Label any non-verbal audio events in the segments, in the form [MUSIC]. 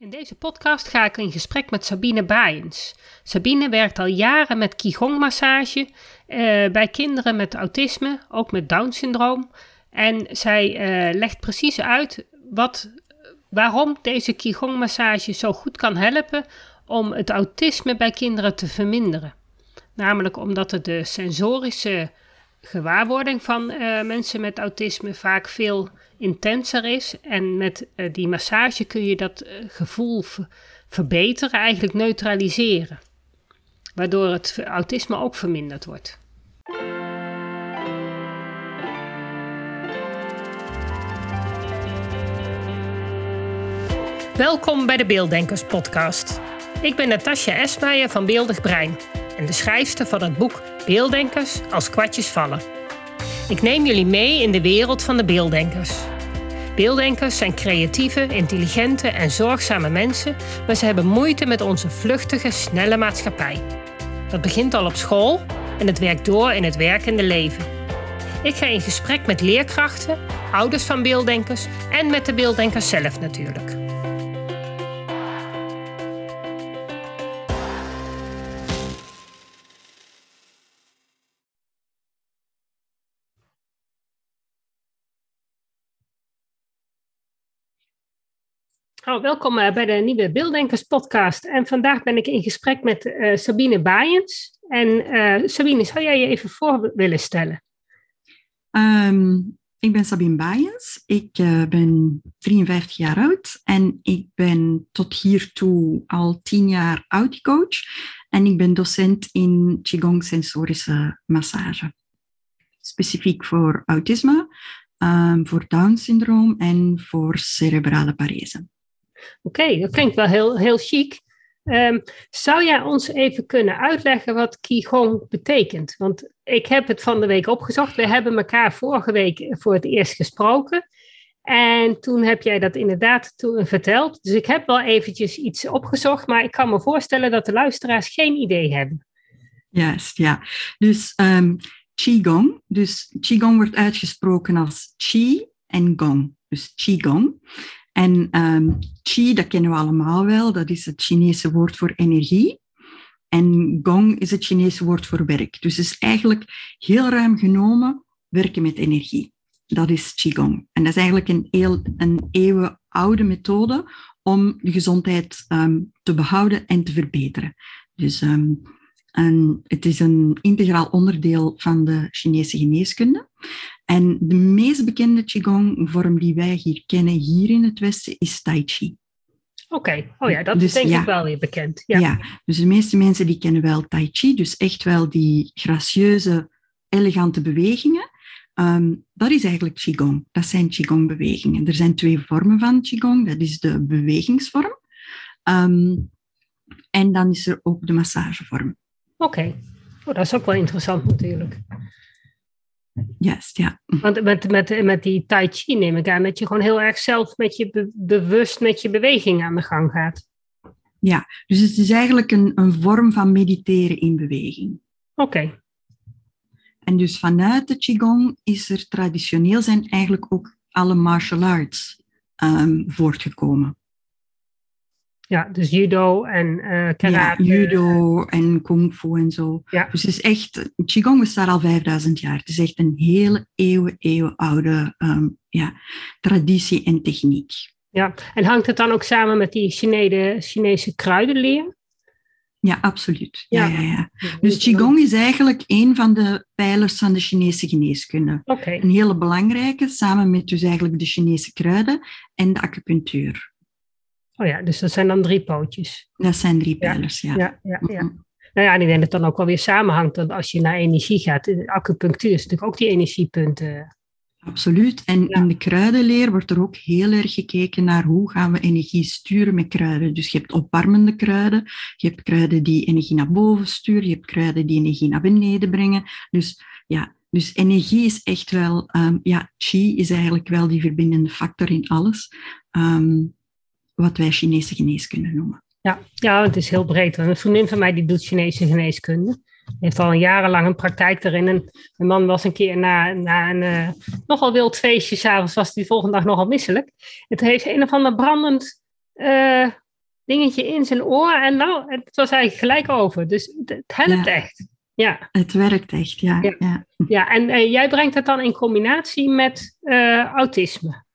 In deze podcast ga ik in gesprek met Sabine Baaiens. Sabine werkt al jaren met Qigong-massage eh, bij kinderen met autisme, ook met Down-syndroom. En zij eh, legt precies uit wat, waarom deze Qigong-massage zo goed kan helpen om het autisme bij kinderen te verminderen. Namelijk omdat het de sensorische gewaarwording van uh, mensen met autisme vaak veel intenser is. En met uh, die massage kun je dat uh, gevoel verbeteren, eigenlijk neutraliseren. Waardoor het autisme ook verminderd wordt. Welkom bij de Beelddenkers podcast. Ik ben Natasja Esmeijer van Beeldig Brein en de schrijfster van het boek Beelddenkers als kwartjes vallen. Ik neem jullie mee in de wereld van de beelddenkers. Beelddenkers zijn creatieve, intelligente en zorgzame mensen, maar ze hebben moeite met onze vluchtige, snelle maatschappij. Dat begint al op school en het werkt door in het werkende leven. Ik ga in gesprek met leerkrachten, ouders van beelddenkers en met de beelddenkers zelf natuurlijk. Welkom uh, bij de nieuwe Beelddenkers podcast. En vandaag ben ik in gesprek met uh, Sabine Baaiens. En uh, Sabine, zou jij je even voor willen stellen? Um, ik ben Sabine Baaiens. Ik ben 53 jaar oud en ik ben tot hiertoe al 10 jaar audiocoach. En ik ben docent in Qigong sensorische massage. Specifiek voor autisme, um, voor Down-syndroom en voor cerebrale parese. Oké, dat klinkt wel heel, heel chic. Um, zou jij ons even kunnen uitleggen wat Qigong betekent? Want ik heb het van de week opgezocht. We hebben elkaar vorige week voor het eerst gesproken. En toen heb jij dat inderdaad toen verteld. Dus ik heb wel eventjes iets opgezocht, maar ik kan me voorstellen dat de luisteraars geen idee hebben. Juist, ja. Dus um, Qigong. Dus Qigong wordt uitgesproken als Qi en Gong. Dus Qigong. En um, qi, dat kennen we allemaal wel, dat is het Chinese woord voor energie. En gong is het Chinese woord voor werk. Dus het is eigenlijk heel ruim genomen werken met energie. Dat is Qigong. En dat is eigenlijk een, heel, een eeuwenoude methode om de gezondheid um, te behouden en te verbeteren. Dus um, en het is een integraal onderdeel van de Chinese geneeskunde. En de meest bekende Qigong-vorm die wij hier kennen, hier in het Westen, is Tai Chi. Oké, okay. oh ja, dat dus, is denk ja, ik wel weer bekend. Ja. ja, dus de meeste mensen die kennen wel Tai Chi, dus echt wel die gracieuze, elegante bewegingen. Um, dat is eigenlijk Qigong. Dat zijn Qigong-bewegingen. Er zijn twee vormen van Qigong. Dat is de bewegingsvorm. Um, en dan is er ook de massagevorm. Oké, okay. oh, dat is ook wel interessant natuurlijk. Juist, ja. Want met, met, met die tai chi neem ik aan dat je gewoon heel erg zelf met je be bewust met je beweging aan de gang gaat. Ja, dus het is eigenlijk een, een vorm van mediteren in beweging. Oké. Okay. En dus vanuit de Qigong is er traditioneel zijn eigenlijk ook alle martial arts um, voortgekomen. Ja, dus judo en uh, karate. Ja, judo en kung fu en zo. Ja. Dus het is echt, Qigong bestaat al 5000 jaar. Het is echt een hele eeuwen, eeuwen oude um, ja, traditie en techniek. Ja, en hangt het dan ook samen met die Chinese, Chinese kruidenleer? Ja, absoluut. Ja. Ja, ja, Dus Qigong is eigenlijk een van de pijlers van de Chinese geneeskunde. Okay. Een hele belangrijke, samen met dus eigenlijk de Chinese kruiden en de acupunctuur. Oh ja, dus dat zijn dan drie pootjes. Dat zijn drie pijlers, ja. Ja, ja, ja. Nou ja, en ik denk dat het dan ook wel weer samenhangt. Dat als je naar energie gaat, acupunctuur is natuurlijk ook die energiepunten. Absoluut. En in de kruidenleer wordt er ook heel erg gekeken naar hoe gaan we energie sturen met kruiden. Dus je hebt opwarmende kruiden, je hebt kruiden die energie naar boven sturen, je hebt kruiden die energie naar beneden brengen. Dus ja, dus energie is echt wel, um, ja, chi is eigenlijk wel die verbindende factor in alles. Um, wat wij Chinese geneeskunde noemen. Ja, ja, het is heel breed. Een vriendin van mij die doet Chinese geneeskunde. Heeft al jarenlang een praktijk erin. En mijn man was een keer na, na een uh, nogal wild feestje, s'avonds was hij de volgende dag nogal misselijk. Het heeft een of ander brandend uh, dingetje in zijn oor en nou, het was eigenlijk gelijk over. Dus het helpt echt. Ja. Het werkt echt, ja. Ja, ja. en uh, jij brengt het dan in combinatie met autisme.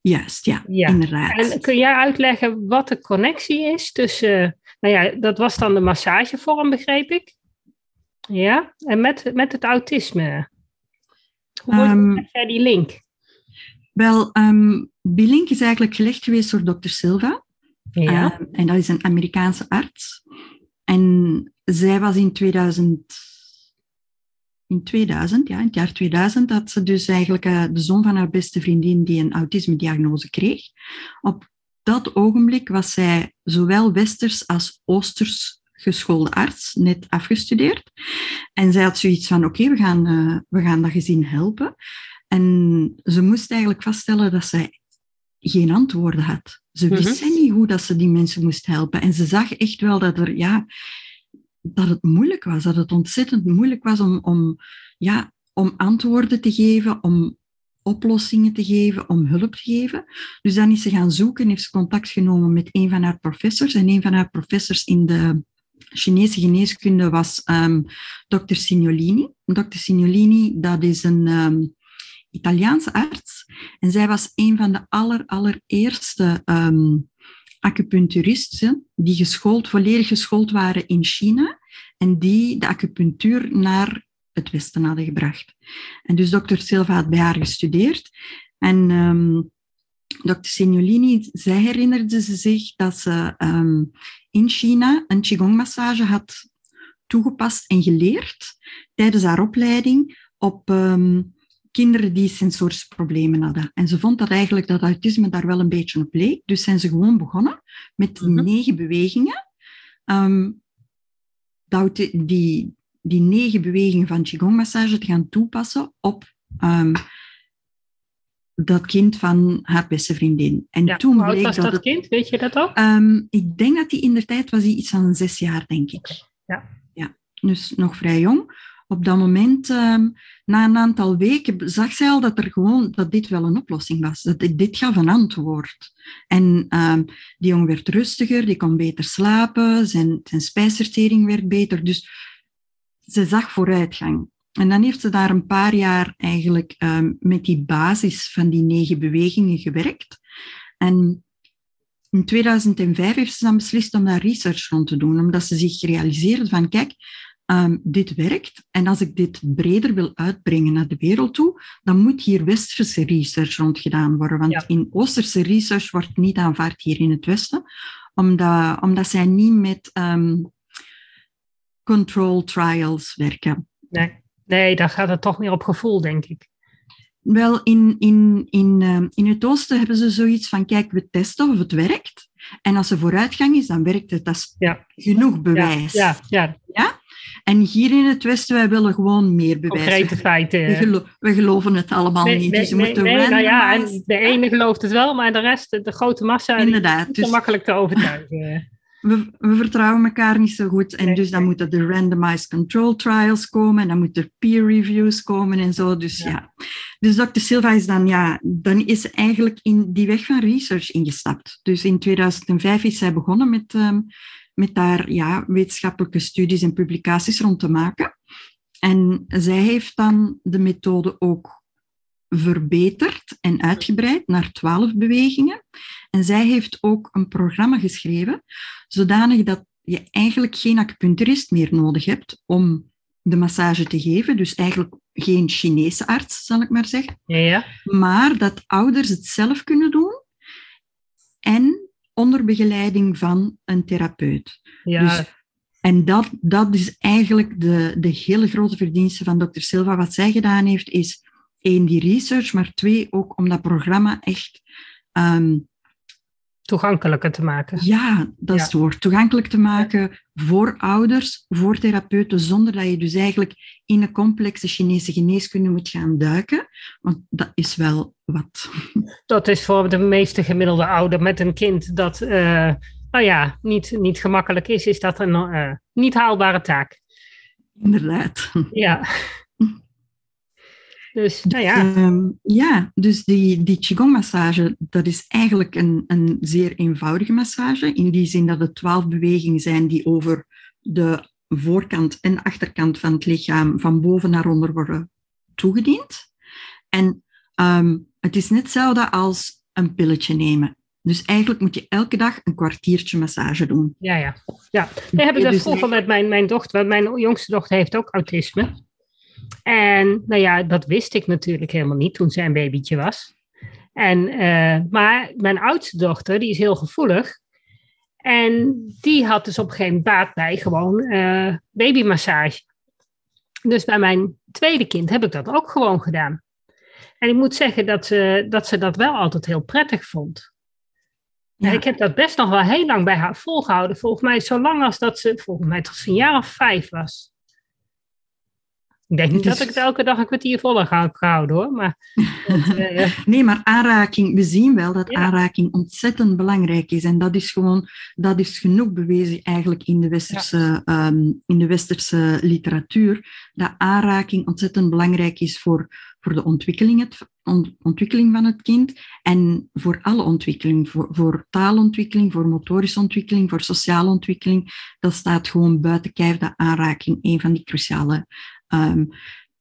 Juist, ja, ja, inderdaad. En kun jij uitleggen wat de connectie is tussen, nou ja, dat was dan de massagevorm, begreep ik. Ja, en met, met het autisme. Hoe um, jij die link? Wel, um, die link is eigenlijk gelegd geweest door dokter Silva. Ja. Um, en dat is een Amerikaanse arts. En zij was in 2000, in 2000, ja, in het jaar 2000, dat ze dus eigenlijk uh, de zoon van haar beste vriendin die een autisme-diagnose kreeg. Op dat ogenblik was zij zowel westers als oosters geschoolde arts, net afgestudeerd. En zij had zoiets van, oké, okay, we, gaan, uh, we gaan dat gezin helpen. En ze moest eigenlijk vaststellen dat zij geen antwoorden had. Ze wist mm niet hoe dat ze die mensen moest helpen. En ze zag echt wel dat, er, ja, dat het moeilijk was, dat het ontzettend moeilijk was om, om, ja, om antwoorden te geven, om oplossingen te geven, om hulp te geven. Dus dan is ze gaan zoeken, heeft ze contact genomen met een van haar professors. En een van haar professors in de Chinese geneeskunde was um, dokter Signolini. Dr. Signolini, dat is een um, Italiaanse arts. En zij was een van de aller, allereerste um, acupuncturisten die geschoold, volledig geschoold waren in China en die de acupunctuur naar het Westen hadden gebracht. En dus dokter Silva had bij haar gestudeerd. En um, dokter Signolini, zij herinnerde ze zich dat ze um, in China een Qigong-massage had toegepast en geleerd tijdens haar opleiding op um, kinderen die sensorische problemen hadden. En ze vond dat eigenlijk dat autisme daar wel een beetje op leek. Dus zijn ze gewoon begonnen met die mhm. negen bewegingen. Um, die, die negen bewegingen van Qigong-massage te gaan toepassen op um, dat kind van haar beste vriendin. En ja, toen bleek was dat, dat kind? Weet je dat ook? Um, ik denk dat hij in de tijd was hij iets van zes jaar, denk ik. Ja. ja. Dus nog vrij jong op dat moment, um, na een aantal weken, zag zij al dat, er gewoon, dat dit wel een oplossing was. Dat dit, gaf een antwoord. En um, die jongen werd rustiger, die kon beter slapen, zijn, zijn spijsvertering werd beter. Dus ze zag vooruitgang. En dan heeft ze daar een paar jaar eigenlijk um, met die basis van die negen bewegingen gewerkt. En in 2005 heeft ze dan beslist om daar research rond te doen, omdat ze zich realiseerde van, kijk, um, dit werkt. En als ik dit breder wil uitbrengen naar de wereld toe, dan moet hier westerse research rond gedaan worden. Want in oosterse research wordt niet aanvaard hier in het Westen, omdat, omdat zij niet met um, control trials werken. Nee. nee, daar gaat het toch meer op gevoel, denk ik. Wel, in, in, in, uh, in het oosten hebben ze zoiets van, kijk, we testen of het werkt. En als er vooruitgang is, dan werkt het. Dat is ja. genoeg bewijs. Ja, ja, ja. En hier in het Westen, wij willen gewoon meer. Concrete feiten. We, gelo we, geloven het allemaal niet. dus nee, moeten nee, nou ja, en de ene gelooft het wel, maar de rest, de grote massa, Inderdaad, is dus, makkelijk te overtuigen. [LAUGHS] We, we, vertrouwen elkaar niet zo goed. En dus dan moeten er randomized control trials komen. En dan moeten er peer reviews komen en zo. Dus ja. ja. Dus Dr. Silva is dan, ja, dan is eigenlijk in die weg van research ingestapt. Dus in 2005 is zij begonnen met um, met daar ja, wetenschappelijke studies en publicaties rond te maken. En zij heeft dan de methode ook verbeterd en uitgebreid naar twaalf bewegingen. En zij heeft ook een programma geschreven, zodanig dat je eigenlijk geen acupuncturist meer nodig hebt om de massage te geven. Dus eigenlijk geen Chinese arts, zal ik maar zeggen. Ja, ja. Maar dat ouders het zelf kunnen doen. En onder begeleiding van een therapeut. Ja. Dus, en dat, dat is eigenlijk de, de hele grote verdienste van dokter Silva. Wat zij gedaan heeft, is één, die research, maar twee, ook om dat programma echt um, toegankelijker te maken. Ja, dat is het woord. Toegankelijk te maken voor ouders, voor therapeuten, zonder dat je dus eigenlijk in een complexe Chinese geneeskunde moet gaan duiken. Want dat is wel wat. Dat is voor de meeste gemiddelde ouder met een kind dat, uh, nou ja, niet, niet gemakkelijk is, is dat een uh, niet haalbare taak. Inderdaad. Ja. Dus, nou ja. Ehm, ja, dus die, die Qigong-massage, dat is eigenlijk een, een zeer eenvoudige massage. In die zin dat het twaalf bewegingen zijn die over de voorkant en achterkant van het lichaam van boven naar onder worden toegediend. En ehm, het is net hetzelfde als een pilletje nemen. Dus eigenlijk moet je elke dag een kwartiertje massage doen. Ja, ja. ja. Dan heb ik dat dus vroeger met mijn, mijn dochter. Mijn jongste dochter heeft ook autisme. En nou ja, dat wist ik natuurlijk helemaal niet toen zij een babytje was. En, uh, maar mijn oudste dochter, die is heel gevoelig. En die had dus op een gegeven moment baat bij gewoon uh, babymassage. Dus bij mijn tweede kind heb ik dat ook gewoon gedaan. En ik moet zeggen dat ze dat, ze dat wel altijd heel prettig vond. Ja. Ik heb dat best nog wel heel lang bij haar volgehouden. Volgens mij zo lang als dat ze, volgens mij tot ze een jaar of vijf was. Ik denk niet dat ik het elke dag een kwartier voller ga gehouden hoor. Maar, uh, [LAUGHS] nee, maar aanraking, we zien wel dat aanraking ontzettend belangrijk is. En dat is gewoon, dat is genoeg bewezen eigenlijk in de westerse, ja. um, in de westerse literatuur. Dat aanraking ontzettend belangrijk is voor, voor de ontwikkeling, het, on, ontwikkeling van het kind. En voor alle ontwikkeling. Voor, voor taalontwikkeling, voor motorische ontwikkeling, voor sociale ontwikkeling. Dat staat gewoon buiten kijf dat aanraking een van die cruciale um,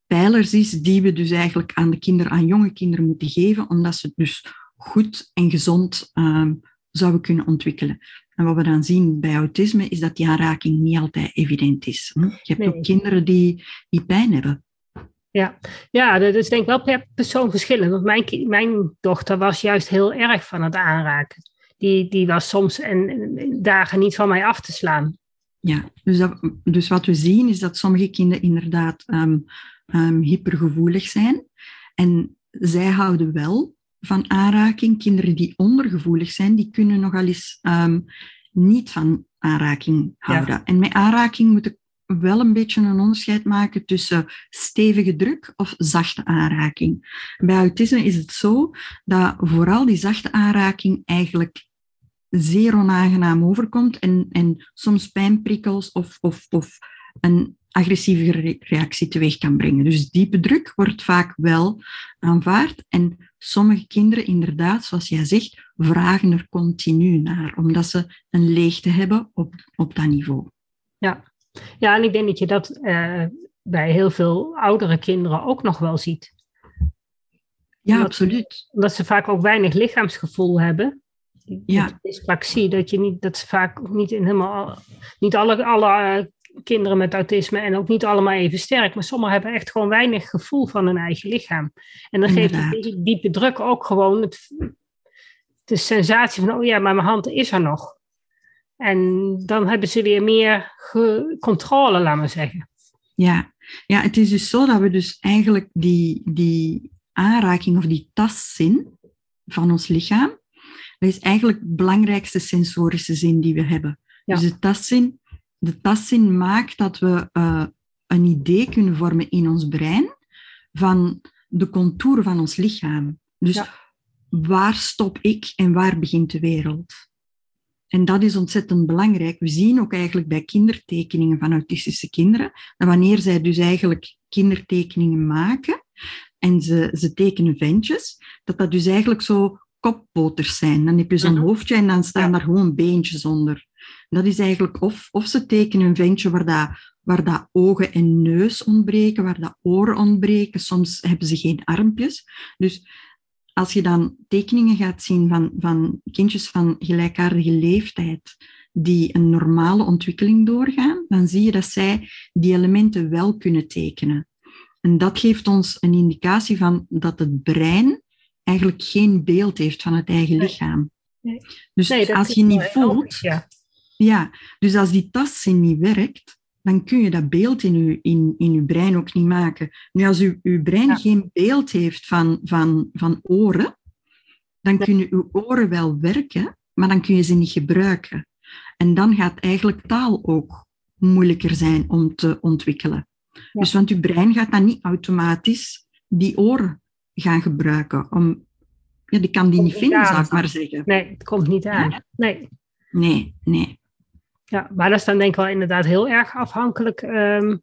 pijlers is die we dus eigenlijk aan de kinderen, aan jonge kinderen moeten geven, omdat ze dus goed en gezond um, zouden kunnen ontwikkelen. En wat we dan zien bij autisme is dat die aanraking niet altijd evident is. Je hebt nee. ook kinderen die, die pijn hebben. Ja. ja, dat is denk ik wel per persoon verschillend. Want mijn, mijn dochter was juist heel erg van het aanraken. Die, die was soms en, dagen niet van mij af te slaan. Ja, dus, dat, dus wat we zien is dat sommige kinderen inderdaad um, um, hypergevoelig zijn. En zij houden wel van aanraking. Kinderen die ondergevoelig zijn, die kunnen nogal eens um, niet van aanraking houden. Ja. En met aanraking moet ik wel een beetje een onderscheid maken tussen stevige druk of zachte aanraking. Bij autisme is het zo dat vooral die zachte aanraking eigenlijk zeer onaangenaam overkomt en, en soms pijnprikkels of, of, of een agressieve reactie teweeg kan brengen. Dus diepe druk wordt vaak wel aanvaard en sommige kinderen inderdaad, zoals jij zegt, vragen er continu naar, omdat ze een leegte hebben op, op dat niveau. Ja. ja, en ik denk dat je dat uh, bij heel veel oudere kinderen ook nog wel ziet. Ja, omdat, absoluut. Omdat ze vaak ook weinig lichaamsgevoel hebben ja. dyspraxie, dat, je niet, dat ze vaak niet in helemaal, niet alle, alle uh, kinderen met autisme en ook niet allemaal even sterk, maar sommigen hebben echt gewoon weinig gevoel van hun eigen lichaam. En dan geeft die diepe druk ook gewoon het, de sensatie van, oh ja, maar mijn hand is er nog. En dan hebben ze weer meer controle, laat maar zeggen. Ja. ja, het is dus zo dat we dus eigenlijk die, die aanraking of die tastzin van ons lichaam, dat is eigenlijk de belangrijkste sensorische zin die we hebben. Ja. Dus de tastzin, de tastzin maakt dat we uh, een idee kunnen vormen in ons brein van de contouren van ons lichaam. Dus ja. waar stop ik en waar begint de wereld? En dat is ontzettend belangrijk. We zien ook eigenlijk bij kindertekeningen van autistische kinderen, dat wanneer zij dus eigenlijk kindertekeningen maken en ze, ze tekenen ventjes, dat dat dus eigenlijk zo kopboters zijn. Dan heb je zo'n -huh. hoofdje en dan staan daar gewoon beentjes onder. Dat is eigenlijk of, of ze tekenen een ventje waar, dat, waar dat ogen en neus ontbreken, waar dat oren ontbreken. Soms hebben ze geen armpjes. Dus als je dan tekeningen gaat zien van, van kindjes van gelijkaardige leeftijd die een normale ontwikkeling doorgaan, dan zie je dat zij die elementen wel kunnen tekenen. En dat geeft ons een indicatie van dat het brein eigenlijk geen beeld heeft van het eigen lichaam. Nee. Dus nee, als je niet voelt, ja. ja. dus als die tastzin niet werkt, dan kun je dat beeld in je, in, in uw brein ook niet maken. Nu, als uw, uw brein ja. geen beeld heeft van, van, van oren, dan kunnen uw oren wel werken, maar dan kun je ze niet gebruiken. En dan gaat eigenlijk taal ook moeilijker zijn om te ontwikkelen. Ja. Dus want uw brein gaat dan niet automatisch die oren gaan gebruiken. Om, ja, die kan die niet vinden, zou ik maar zeggen. Nee, het komt niet aan. Nee. Nee, nee. Ja, maar dat is dan denk ik wel inderdaad heel erg afhankelijk um,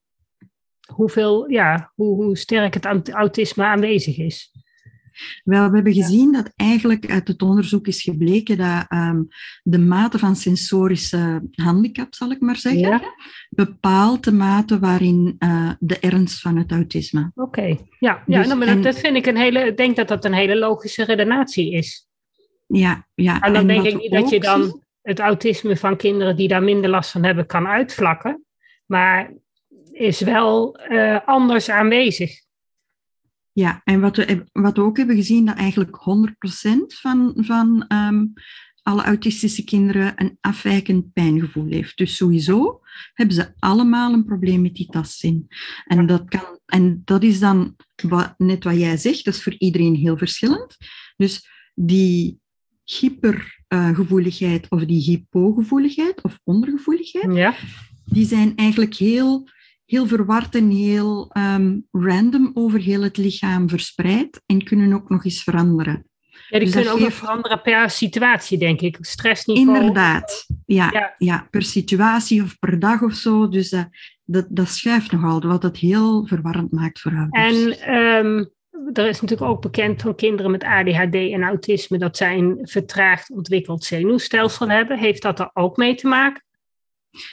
hoeveel, ja, hoe, hoe sterk het autisme aanwezig is? Wel, we hebben gezien dat eigenlijk uit het onderzoek is gebleken dat um, de mate van sensorische handicap, zal ik maar zeggen, ja. bepaalt de mate waarin uh, de ernst van het autisme. Oké, ja, ja dus, nou, maar dat, dat, vind ik een hele, ik denk dat dat een hele logische redenatie is. Ja, ja. En dan en denk ik niet dat je dan het autisme van kinderen die daar minder last van hebben kan uitvlakken, maar is wel uh, anders aanwezig. Ja, en wat we, wat we ook hebben gezien, dat eigenlijk 100% van, van um, alle autistische kinderen een afwijkend pijngevoel heeft. Dus sowieso hebben ze allemaal een probleem met die tastzin. En, dat, kan, en dat is dan wat, net wat jij zegt, dat is voor iedereen heel verschillend. Dus die hypergevoeligheid uh, of die hypogevoeligheid of ondergevoeligheid, ja. die zijn eigenlijk heel heel verward en heel um, random over heel het lichaam verspreid en kunnen ook nog eens veranderen. Ja, die dus kunnen ook geeft... nog veranderen per situatie, denk ik. Stressniveau. Inderdaad, ja, ja. ja per situatie of per dag of zo. Dus uh, dat, dat schuift nogal, wat het heel verwarrend maakt voor ouders. En um, er is natuurlijk ook bekend van kinderen met ADHD en autisme dat zij een vertraagd ontwikkeld zenuwstelsel hebben. Heeft dat er ook mee te maken?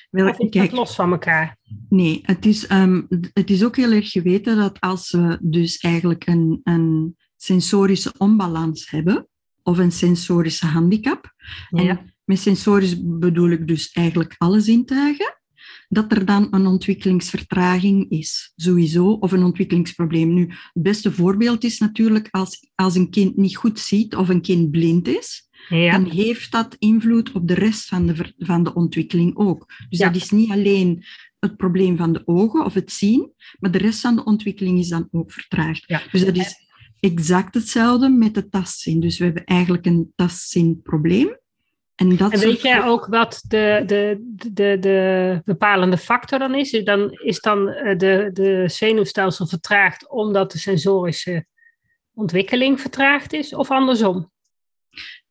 Wel, of kijk, los van elkaar? Nee, het is, um, het is ook heel erg geweten dat als we dus eigenlijk een, een sensorische onbalans hebben, of een sensorische handicap, ja. en met sensorisch bedoel ik dus eigenlijk alle zintuigen, dat er dan een ontwikkelingsvertraging is, sowieso, of een ontwikkelingsprobleem. Nu, het beste voorbeeld is natuurlijk als, als een kind niet goed ziet of een kind blind is, ja. dan heeft dat invloed op de rest van de, van de ontwikkeling ook. Dus ja. dat is niet alleen het probleem van de ogen of het zien, maar de rest van de ontwikkeling is dan ook vertraagd. Ja. Dus dat is exact hetzelfde met de tastzin. Dus we hebben eigenlijk een tastzinprobleem. En, dat en weet jij ook wat de, de, de, de bepalende factor dan is? Dan is dan eh, de, de zenuwstelsel vertraagd omdat de sensorische ontwikkeling vertraagd is, of andersom?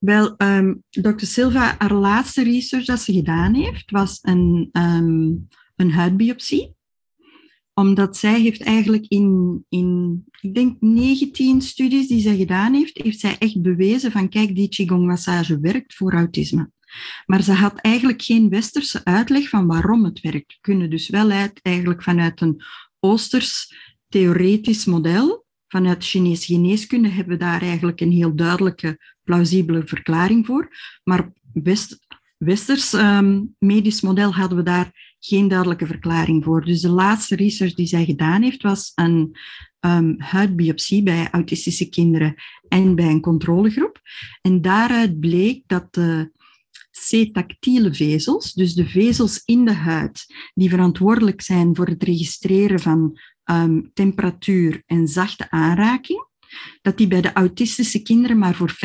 Wel, um, ehm, Dr. Silva, haar laatste research dat ze gedaan heeft, was een, um, een huidbiopsie. Omdat zij heeft eigenlijk in, in, ik denk, 19 studies die zij gedaan heeft, heeft zij echt bewezen van, kijk, die Qigong massage werkt voor autisme. Maar ze had eigenlijk geen westerse uitleg van waarom het werkt. We kunnen dus wel uit, eigenlijk vanuit een oosters theoretisch model, vanuit Chinese geneeskunde, hebben we daar eigenlijk een heel duidelijke plausibele verklaring voor. Maar West, Westers um, medisch model hadden we daar geen duidelijke verklaring voor. Dus de laatste research die zij gedaan heeft, was een um, huidbiopsie bij autistische kinderen en bij een controlegroep. En daaruit bleek dat de C-tactiele vezels, dus de vezels in de huid, die verantwoordelijk zijn voor het registreren van um, temperatuur en zachte aanraking, dat die bij de autistische kinderen maar voor 50%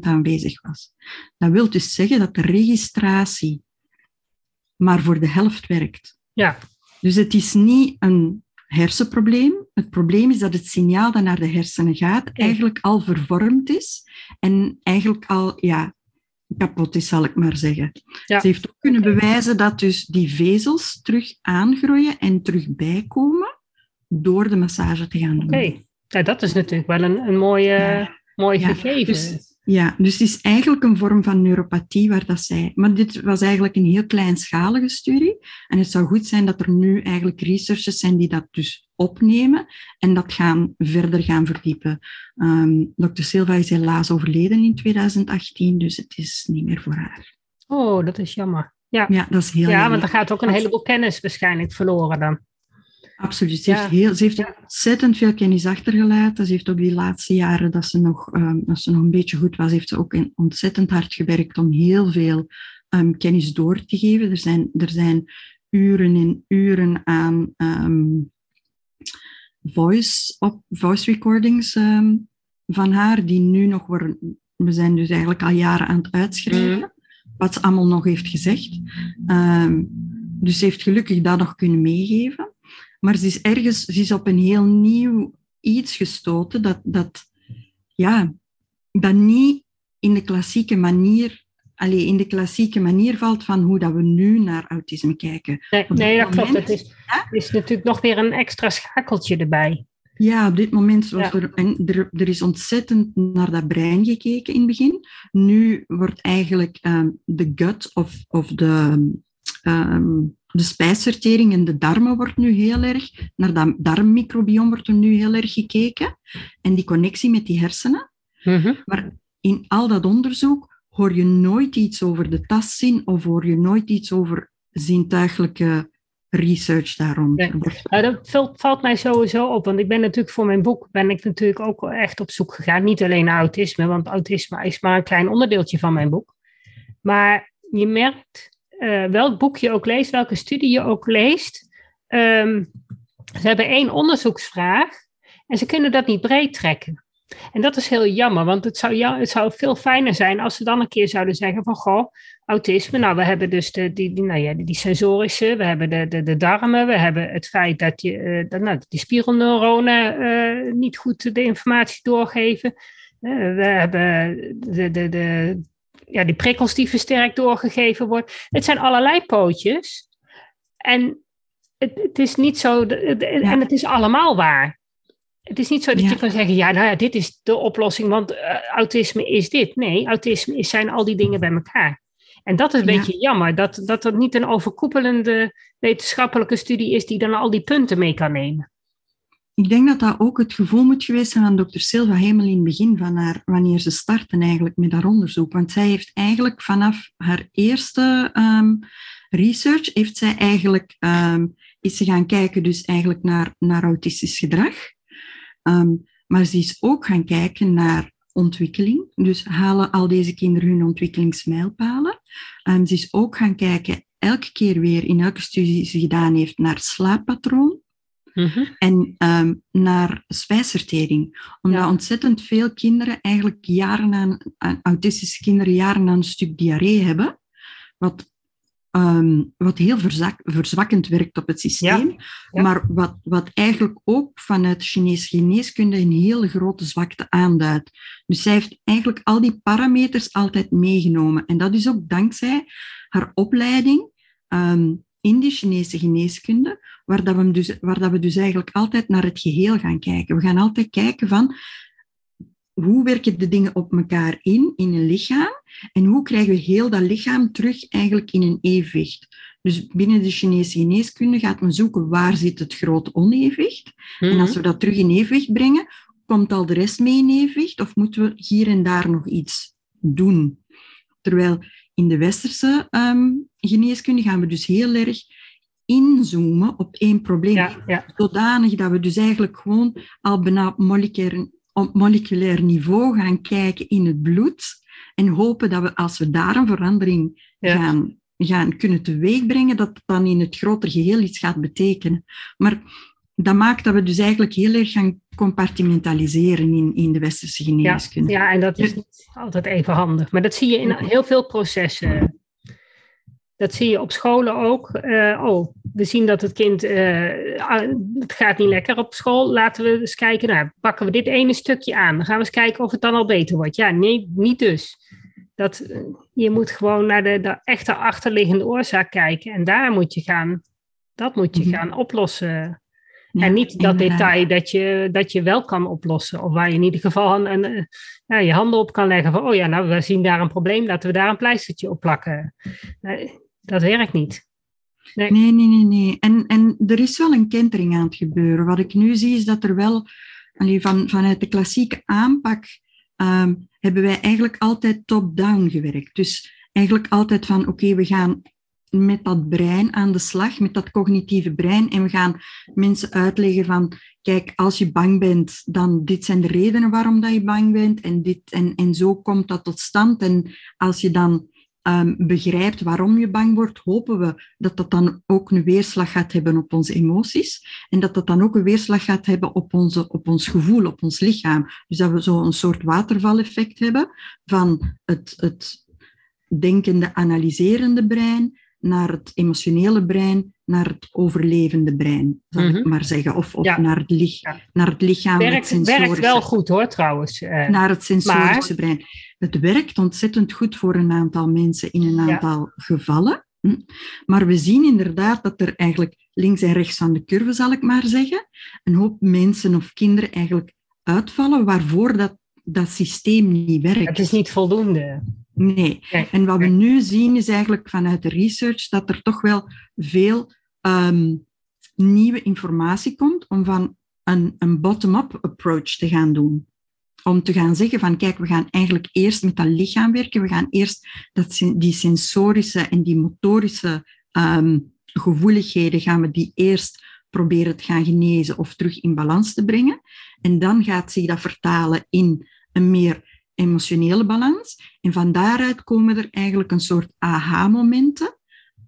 aanwezig was. Dat wil dus zeggen dat de registratie maar voor de helft werkt. Ja. Dus het is niet een hersenprobleem. Het probleem is dat het signaal dat naar de hersenen gaat eigenlijk al vervormd is en eigenlijk al ja, kapot is, zal ik maar zeggen. Ja. Ze heeft ook kunnen bewijzen dat dus die vezels terug aangroeien en terug bijkomen door de massage te gaan doen. Oké. Ja, dat is natuurlijk wel een, een mooie, ja. mooi ja. gegeven. Dus, ja, dus het is eigenlijk een vorm van neuropathie waar dat zij... Maar dit was eigenlijk een heel kleinschalige studie. En het zou goed zijn dat er nu eigenlijk researchers zijn die dat dus opnemen en dat gaan verder gaan verdiepen. Um, Dr. Silva is helaas overleden in 2018, dus het is niet meer voor haar. Oh, dat is jammer. Ja, ja dat is heel Ja, jammer. want er gaat ook een heleboel kennis waarschijnlijk verloren dan. Absoluut. Ze heeft, heel, ze heeft ontzettend veel kennis achtergelaten. Ze heeft ook die laatste jaren dat ze nog, um, dat ze nog een beetje goed was, heeft ze ook ontzettend hard gewerkt om heel veel um, kennis door te geven. Er zijn, er zijn uren en uren aan um, voice, op, voice recordings van haar, die nu nog worden. We zijn dus eigenlijk al jaren aan het uitschrijven, mm. wat ze allemaal nog heeft gezegd. dus ze heeft gelukkig dat nog kunnen meegeven. Maar ze is ergens ze is op een heel nieuw iets gestoten dat, dat, ja, dat niet in de klassieke manier allee, in de klassieke manier valt van hoe dat we nu naar autisme kijken. Nee, nee dat klopt. Het is, is natuurlijk nog weer een extra schakeltje erbij. Ja, op dit moment was er, er, er, is ontzettend naar dat brein gekeken in het begin. Nu wordt eigenlijk ehm, de gut of, of de, um, de spijsvertering en de darmen wordt nu heel erg, naar dat darmmicrobiom wordt er nu heel erg gekeken. En die connectie met die hersenen. Mhm. Maar in al dat onderzoek hoor je nooit iets over de tastzin of hoor je nooit iets over zintuigelijke research daarom. dat valt, valt, mij sowieso op, want ik ben natuurlijk voor mijn boek ben ik natuurlijk ook echt op zoek gegaan. Niet alleen naar autisme, want autisme is maar een klein onderdeeltje van mijn boek. Maar je merkt, uh, welk boek je ook leest, welke studie je ook leest, um, ze hebben één onderzoeksvraag en ze kunnen dat niet breed trekken. En dat is heel jammer, want het zou, ja, het zou veel fijner zijn als ze dan een keer zouden zeggen van, goh, autisme, nou we hebben dus de, die, die, nou ja, die sensorische, we hebben de, de, de darmen, we hebben het feit dat, je, uh, nou, die spiegelneuronen uh, niet goed de informatie doorgeven. We hebben de, de, de, ja, die prikkels die versterkt doorgegeven worden. Het zijn allerlei pootjes. En het, het is niet zo, en het is allemaal waar. Het is niet zo dat je kan zeggen, ja, nou ja, dit is de oplossing, want uh, autisme is dit. Nee, autisme is, zijn al die dingen bij elkaar. En dat is een beetje jammer, dat, dat er niet een overkoepelende wetenschappelijke studie is die dan al die punten mee kan nemen. Ik denk dat dat ook het gevoel moet geweest zijn van dokter Silva helemaal in het begin van haar, wanneer ze starten eigenlijk met haar onderzoek. Want zij heeft eigenlijk vanaf haar eerste um, research, heeft zij eigenlijk, um, is ze gaan kijken dus eigenlijk naar, naar autistisch gedrag. Um, maar ze is ook gaan kijken naar ontwikkeling. Dus halen al deze kinderen hun ontwikkelingsmijlpalen. Ze is ook gaan kijken, elke keer weer in elke studie die ze gedaan heeft, naar slaappatroon. Mhm. En um, naar spijsvertering. Omdat ontzettend veel kinderen eigenlijk jaren aan, autistische kinderen jaren aan een stuk diarree hebben. Wat Um, wat heel verzak, verzwakkend werkt op het systeem, maar wat, wat eigenlijk ook vanuit Chinese geneeskunde een hele grote zwakte aanduidt. Dus zij heeft eigenlijk al die parameters altijd meegenomen. En dat is ook dankzij haar opleiding um, in die Chinese geneeskunde, waar, dat we dus, waar dat we dus eigenlijk altijd naar het geheel gaan kijken. We gaan altijd kijken van hoe werken de dingen op elkaar in, in een lichaam, en hoe krijgen we heel dat lichaam terug eigenlijk in een evenwicht. Dus binnen de Chinese geneeskunde gaat men zoeken waar zit het grote onevenwicht. En als mhm. we dat terug in evenwicht brengen, komt al de rest mee in evenwicht of moeten we hier en daar nog iets doen? Terwijl in de westerse um, geneeskunde gaan we dus heel erg inzoomen op één probleem. Ja, Zodanig dat we dus eigenlijk gewoon al bijna moleculair, op moleculair niveau gaan kijken in het bloed en hopen dat we, als we daar een verandering gaan, gaan kunnen teweegbrengen, dat het dan in het grotere geheel iets gaat betekenen. Maar dat maakt dat we dus eigenlijk heel erg gaan compartimentaliseren in, in de westerse geneeskunde. Ja, ja, en dat is niet altijd even handig. Maar dat zie je in heel veel processen. Dat zie je op scholen ook. Uh, oh, we zien dat het kind, uh, het gaat niet lekker op school. Laten we eens kijken, nou, pakken we dit ene stukje aan. Dan gaan we eens kijken of het dan al beter wordt. Ja, nee, niet dus. Dat, eh, je moet gewoon naar de, de echte achterliggende oorzaak kijken. En daar moet je gaan, dat moet je mhm. gaan oplossen. En niet dat detail dat je, dat je wel kan oplossen. Of waar je in ieder geval een, een, ja, je handen op kan leggen van, oh ja, nou, we zien daar een probleem, laten we daar een pleistertje op plakken. dat werkt niet. Nee, nee, nee, nee. nee. En, en er is wel een kentering aan het gebeuren. Wat ik nu zie is dat er wel, van, vanuit de klassieke aanpak, um, hebben wij eigenlijk altijd top-down gewerkt. Dus eigenlijk altijd van, oké, we gaan met dat brein aan de slag, met dat cognitieve brein, en we gaan mensen uitleggen van, kijk, als je bang bent, dan dit zijn de redenen waarom dat je bang bent, en, dit, en, en zo komt dat tot stand. En als je dan um, begrijpt waarom je bang wordt, hopen we dat dat dan ook een weerslag gaat hebben op onze emoties en dat dat dan ook een weerslag gaat hebben op, onze, op ons gevoel, op ons lichaam. Dus dat we zo een soort watervaleffect hebben van het, het denkende, analyserende brein naar het emotionele brein, naar het overlevende brein, zal ik Mhm. maar zeggen. Of, of Ja. naar, het lich, Ja. naar het lichaam. het Werkt, werkt sensorische wel goed hoor, trouwens. Eh, naar het sensorische brein. Het werkt ontzettend goed voor een aantal mensen in een Ja. aantal gevallen. Hm. Maar we zien inderdaad dat er eigenlijk links en rechts van de curve, zal ik maar zeggen, een hoop mensen of kinderen eigenlijk uitvallen waarvoor dat, dat systeem niet werkt. het is niet voldoende. Nee. Nee. En wat we nu zien is eigenlijk vanuit de research dat er toch wel veel ehm, nieuwe informatie komt om van een, een bottom-up approach te gaan doen. Om te gaan zeggen van kijk, we gaan eigenlijk eerst met dat lichaam werken, we gaan eerst dat, die sensorische en die motorische ehm, gevoeligheden gaan we die eerst proberen te gaan genezen of terug in balans te brengen. En dan gaat zich dat vertalen in een meer emotionele balans. En van daaruit komen er eigenlijk een soort aha-momenten,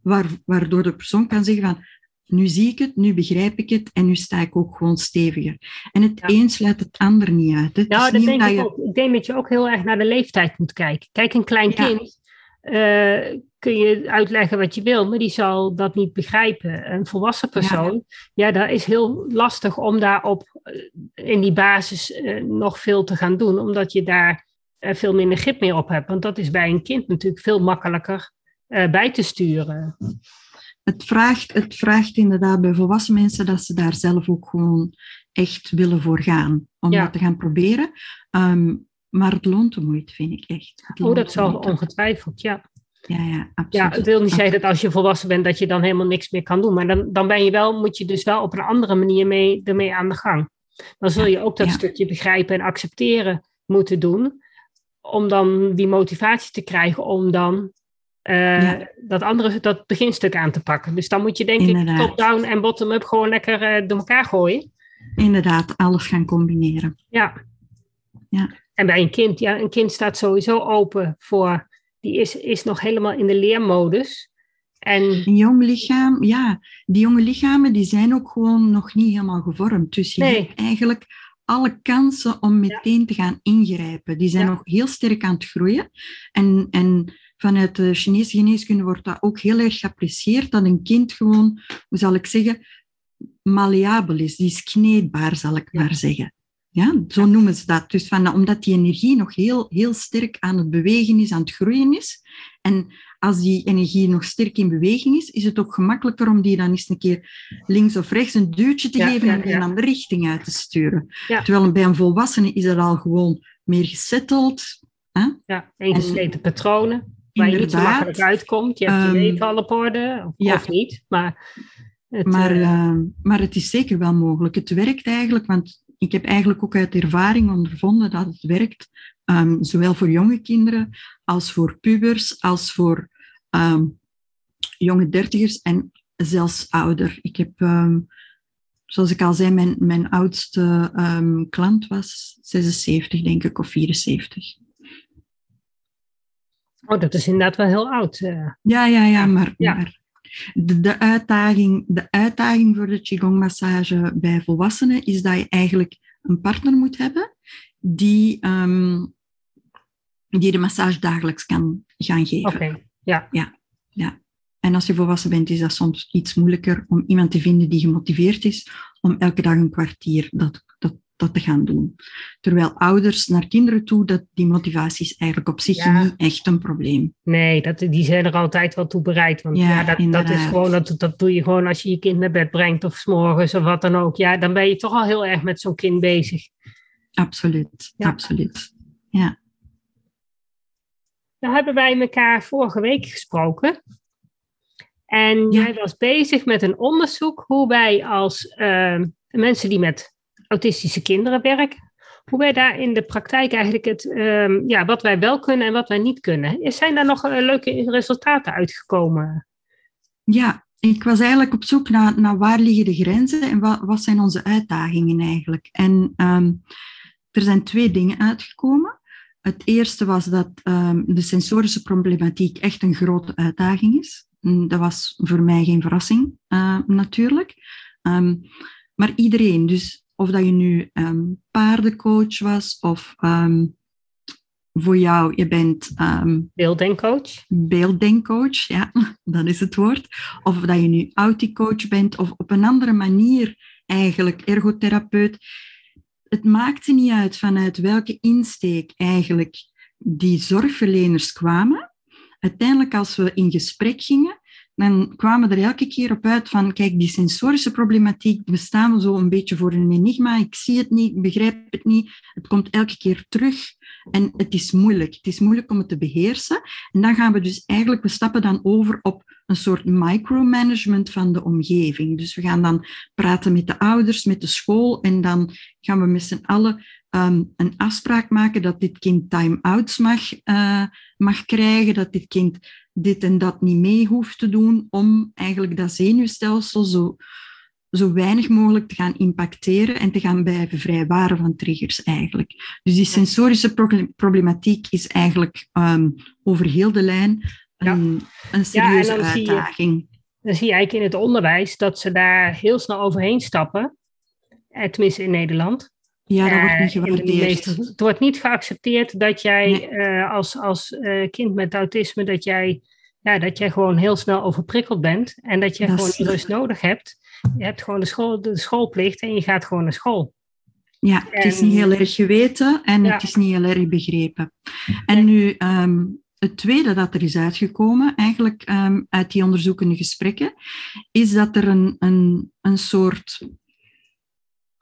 waar, waardoor de persoon kan zeggen van, nu zie ik het, nu begrijp ik het en nu sta ik ook gewoon steviger. En het Ja. een sluit het ander niet uit. Het Nou, is dat denk dat ik je- ook. Ik denk dat je ook heel erg naar de leeftijd moet kijken. Kijk, een klein Ja. kind eh, kun je uitleggen wat je wil, maar die zal dat niet begrijpen. Een volwassen persoon, ja, dat is heel lastig om daarop eh, in die basis eh, nog veel te gaan doen, omdat je daar veel minder grip meer op hebt. Want dat is bij een kind natuurlijk veel makkelijker eh, bij te sturen. het, vraagt, het vraagt inderdaad bij volwassen mensen dat ze daar zelf ook gewoon echt willen voor gaan. Om Ja. dat te gaan proberen. Ehm, maar het loont de moeite, vind ik echt. Oh, dat zal ongetwijfeld, ja. Ja, ja, Ja, absoluut. het wil niet zeggen dat als je volwassen bent dat je dan helemaal niks meer kan doen. Maar dan, dan ben je wel, moet je dus wel op een andere manier mee, ermee aan de gang. Dan zul je ook dat Ja. stukje begrijpen en accepteren moeten doen. Om dan die motivatie te krijgen om dan eh, Ja. dat andere, dat beginstuk aan te pakken. Dus dan moet je denk ik top-down en bottom-up gewoon lekker eh, door elkaar gooien. Inderdaad, alles gaan combineren. Ja. Ja. En bij een kind, ja, een kind staat sowieso open voor, die is, is nog helemaal in de leermodus. En Een jong lichaam, ja, die jonge lichamen die zijn ook gewoon nog niet helemaal gevormd. Dus je Nee. hebt eigenlijk alle kansen om meteen te gaan ingrijpen. Die zijn Ja. nog heel sterk aan het groeien. En, en vanuit de Chinese geneeskunde wordt dat ook heel erg geapprecieerd, dat een kind gewoon, hoe zal ik zeggen, malleabel is. Die is kneedbaar, zal ik Ja. maar zeggen. Ja, zo noemen ze dat. Dus van, omdat die energie nog heel, heel sterk aan het bewegen is, aan het groeien is. En als die energie nog sterk in beweging is, is het ook gemakkelijker om die dan eens een keer links of rechts een duwtje te Ja, geven en een andere richting uit te sturen. Terwijl bij een volwassene is dat al gewoon meer gesetteld. Hè? Ja, ingesleten patronen. Waar je niet zo makkelijk uitkomt. Je hebt je Ehm, leven al op orde, of, niet. Maar, het, Maar, eh, eh, maar het is zeker wel mogelijk. Het werkt eigenlijk, want ik heb eigenlijk ook uit ervaring ondervonden dat het werkt, ehm, zowel voor jonge kinderen als voor pubers, als voor ehm, jonge dertigers en zelfs ouder. Ik heb, ehm, zoals ik al zei, mijn, mijn oudste ehm, klant was 76, denk ik, of 74. oh, dat is inderdaad wel heel oud. eh. Ja, ja, ja, maar, Ja. maar de, de, uitdaging, de uitdaging voor de Qigong-massage bij volwassenen is dat je eigenlijk een partner moet hebben die, die de massage dagelijks kan gaan geven. Oké, ja. En als je volwassen bent, is dat soms iets moeilijker om iemand te vinden die gemotiveerd is om elke dag een kwartier dat, dat, dat te gaan doen. Terwijl ouders naar kinderen toe, dat, die motivatie is eigenlijk op zich Ja. niet echt een probleem. Nee, dat, die zijn er altijd wel toe bereid. Want Ja, ja, dat, dat is gewoon, dat, dat doe je gewoon als je je kind naar bed brengt of 's morgens of wat dan ook. Ja, dan ben je toch al heel erg met zo'n kind bezig. Absoluut, Ja. absoluut. Ja. Nou hebben wij elkaar vorige week gesproken. En Ja. jij was bezig met een onderzoek hoe wij als ehm, mensen die met autistische kinderen werken, hoe wij daar in de praktijk eigenlijk het, ehm, ja, wat wij wel kunnen en wat wij niet kunnen. Zijn daar nog eh, leuke resultaten uitgekomen? Ja, ik was eigenlijk op zoek naar, naar waar liggen de grenzen en wat, wat zijn onze uitdagingen eigenlijk. En ehm, er zijn twee dingen uitgekomen. Het eerste was dat ehm, de sensorische problematiek echt een grote uitdaging is. Mm, Dat was voor mij geen verrassing, eh, natuurlijk. Ehm, maar iedereen, dus of dat je nu ehm, paardencoach was of ehm, voor jou, je bent beelddenkcoach. Beelddenkcoach, ja, [LAUGHS] dat is het woord. Of dat je nu auticoach bent of op een andere manier eigenlijk ergotherapeut. Het maakte niet uit vanuit welke insteek eigenlijk die zorgverleners kwamen. Uiteindelijk, als we in gesprek gingen, dan kwamen we er elke keer op uit van, kijk, die sensorische problematiek, we staan zo een beetje voor een enigma, ik zie het niet, ik begrijp het niet, het komt elke keer terug en het is moeilijk. Het is moeilijk om het te beheersen. En dan gaan we dus eigenlijk, we stappen dan over op een soort micromanagement van de omgeving. Dus we gaan dan praten met de ouders, met de school en dan gaan we met z'n allen um, een afspraak maken dat dit kind time-outs mag, uh, mag krijgen, dat dit kind dit en dat niet mee hoeft te doen om eigenlijk dat zenuwstelsel zo, zo weinig mogelijk te gaan impacteren en te gaan blijven vrijwaren van triggers eigenlijk. Dus die sensorische problematiek is eigenlijk um, over heel de lijn een, ja. een serieuze ja, uitdaging. Zie je, dan zie je eigenlijk in het onderwijs dat ze daar heel snel overheen stappen, eh, tenminste in Nederland. Ja, dat wordt niet eh, gewaardeerd. het wordt niet geaccepteerd dat jij nee. uh, als, als uh, kind met autisme, dat jij, ja, dat jij gewoon heel snel overprikkeld bent en dat je dat gewoon is... rust nodig hebt. Je hebt gewoon de, school, de schoolplicht en je gaat gewoon naar school. Ja, en, het is niet heel erg geweten en ja. het is niet heel erg begrepen. En nu, um, het tweede dat er is uitgekomen, eigenlijk um, uit die onderzoekende gesprekken, is dat er een, een, een soort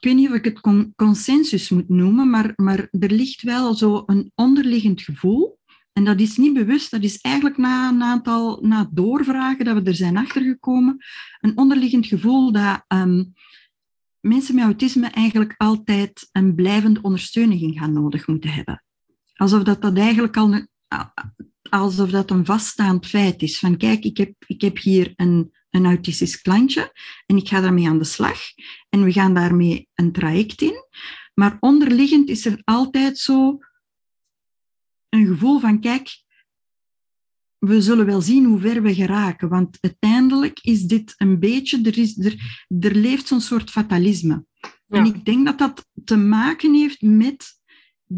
ik weet niet of ik het consensus moet noemen, maar, maar er ligt wel zo een onderliggend gevoel. En dat is niet bewust, dat is eigenlijk na een aantal na doorvragen dat we er zijn achtergekomen. Een onderliggend gevoel dat um, mensen met autisme eigenlijk altijd een blijvende ondersteuning gaan nodig moeten hebben. Alsof dat, dat eigenlijk al een, alsof dat een vaststaand feit is. Van kijk, ik heb, ik heb hier een, een autistisch klantje en ik ga daarmee aan de slag en we gaan daarmee een traject in. Maar onderliggend is er altijd zo een gevoel van, kijk, we zullen wel zien hoe ver we geraken, want uiteindelijk is dit een beetje, er, is, er, er leeft zo'n soort fatalisme. Ja. En ik denk dat dat te maken heeft met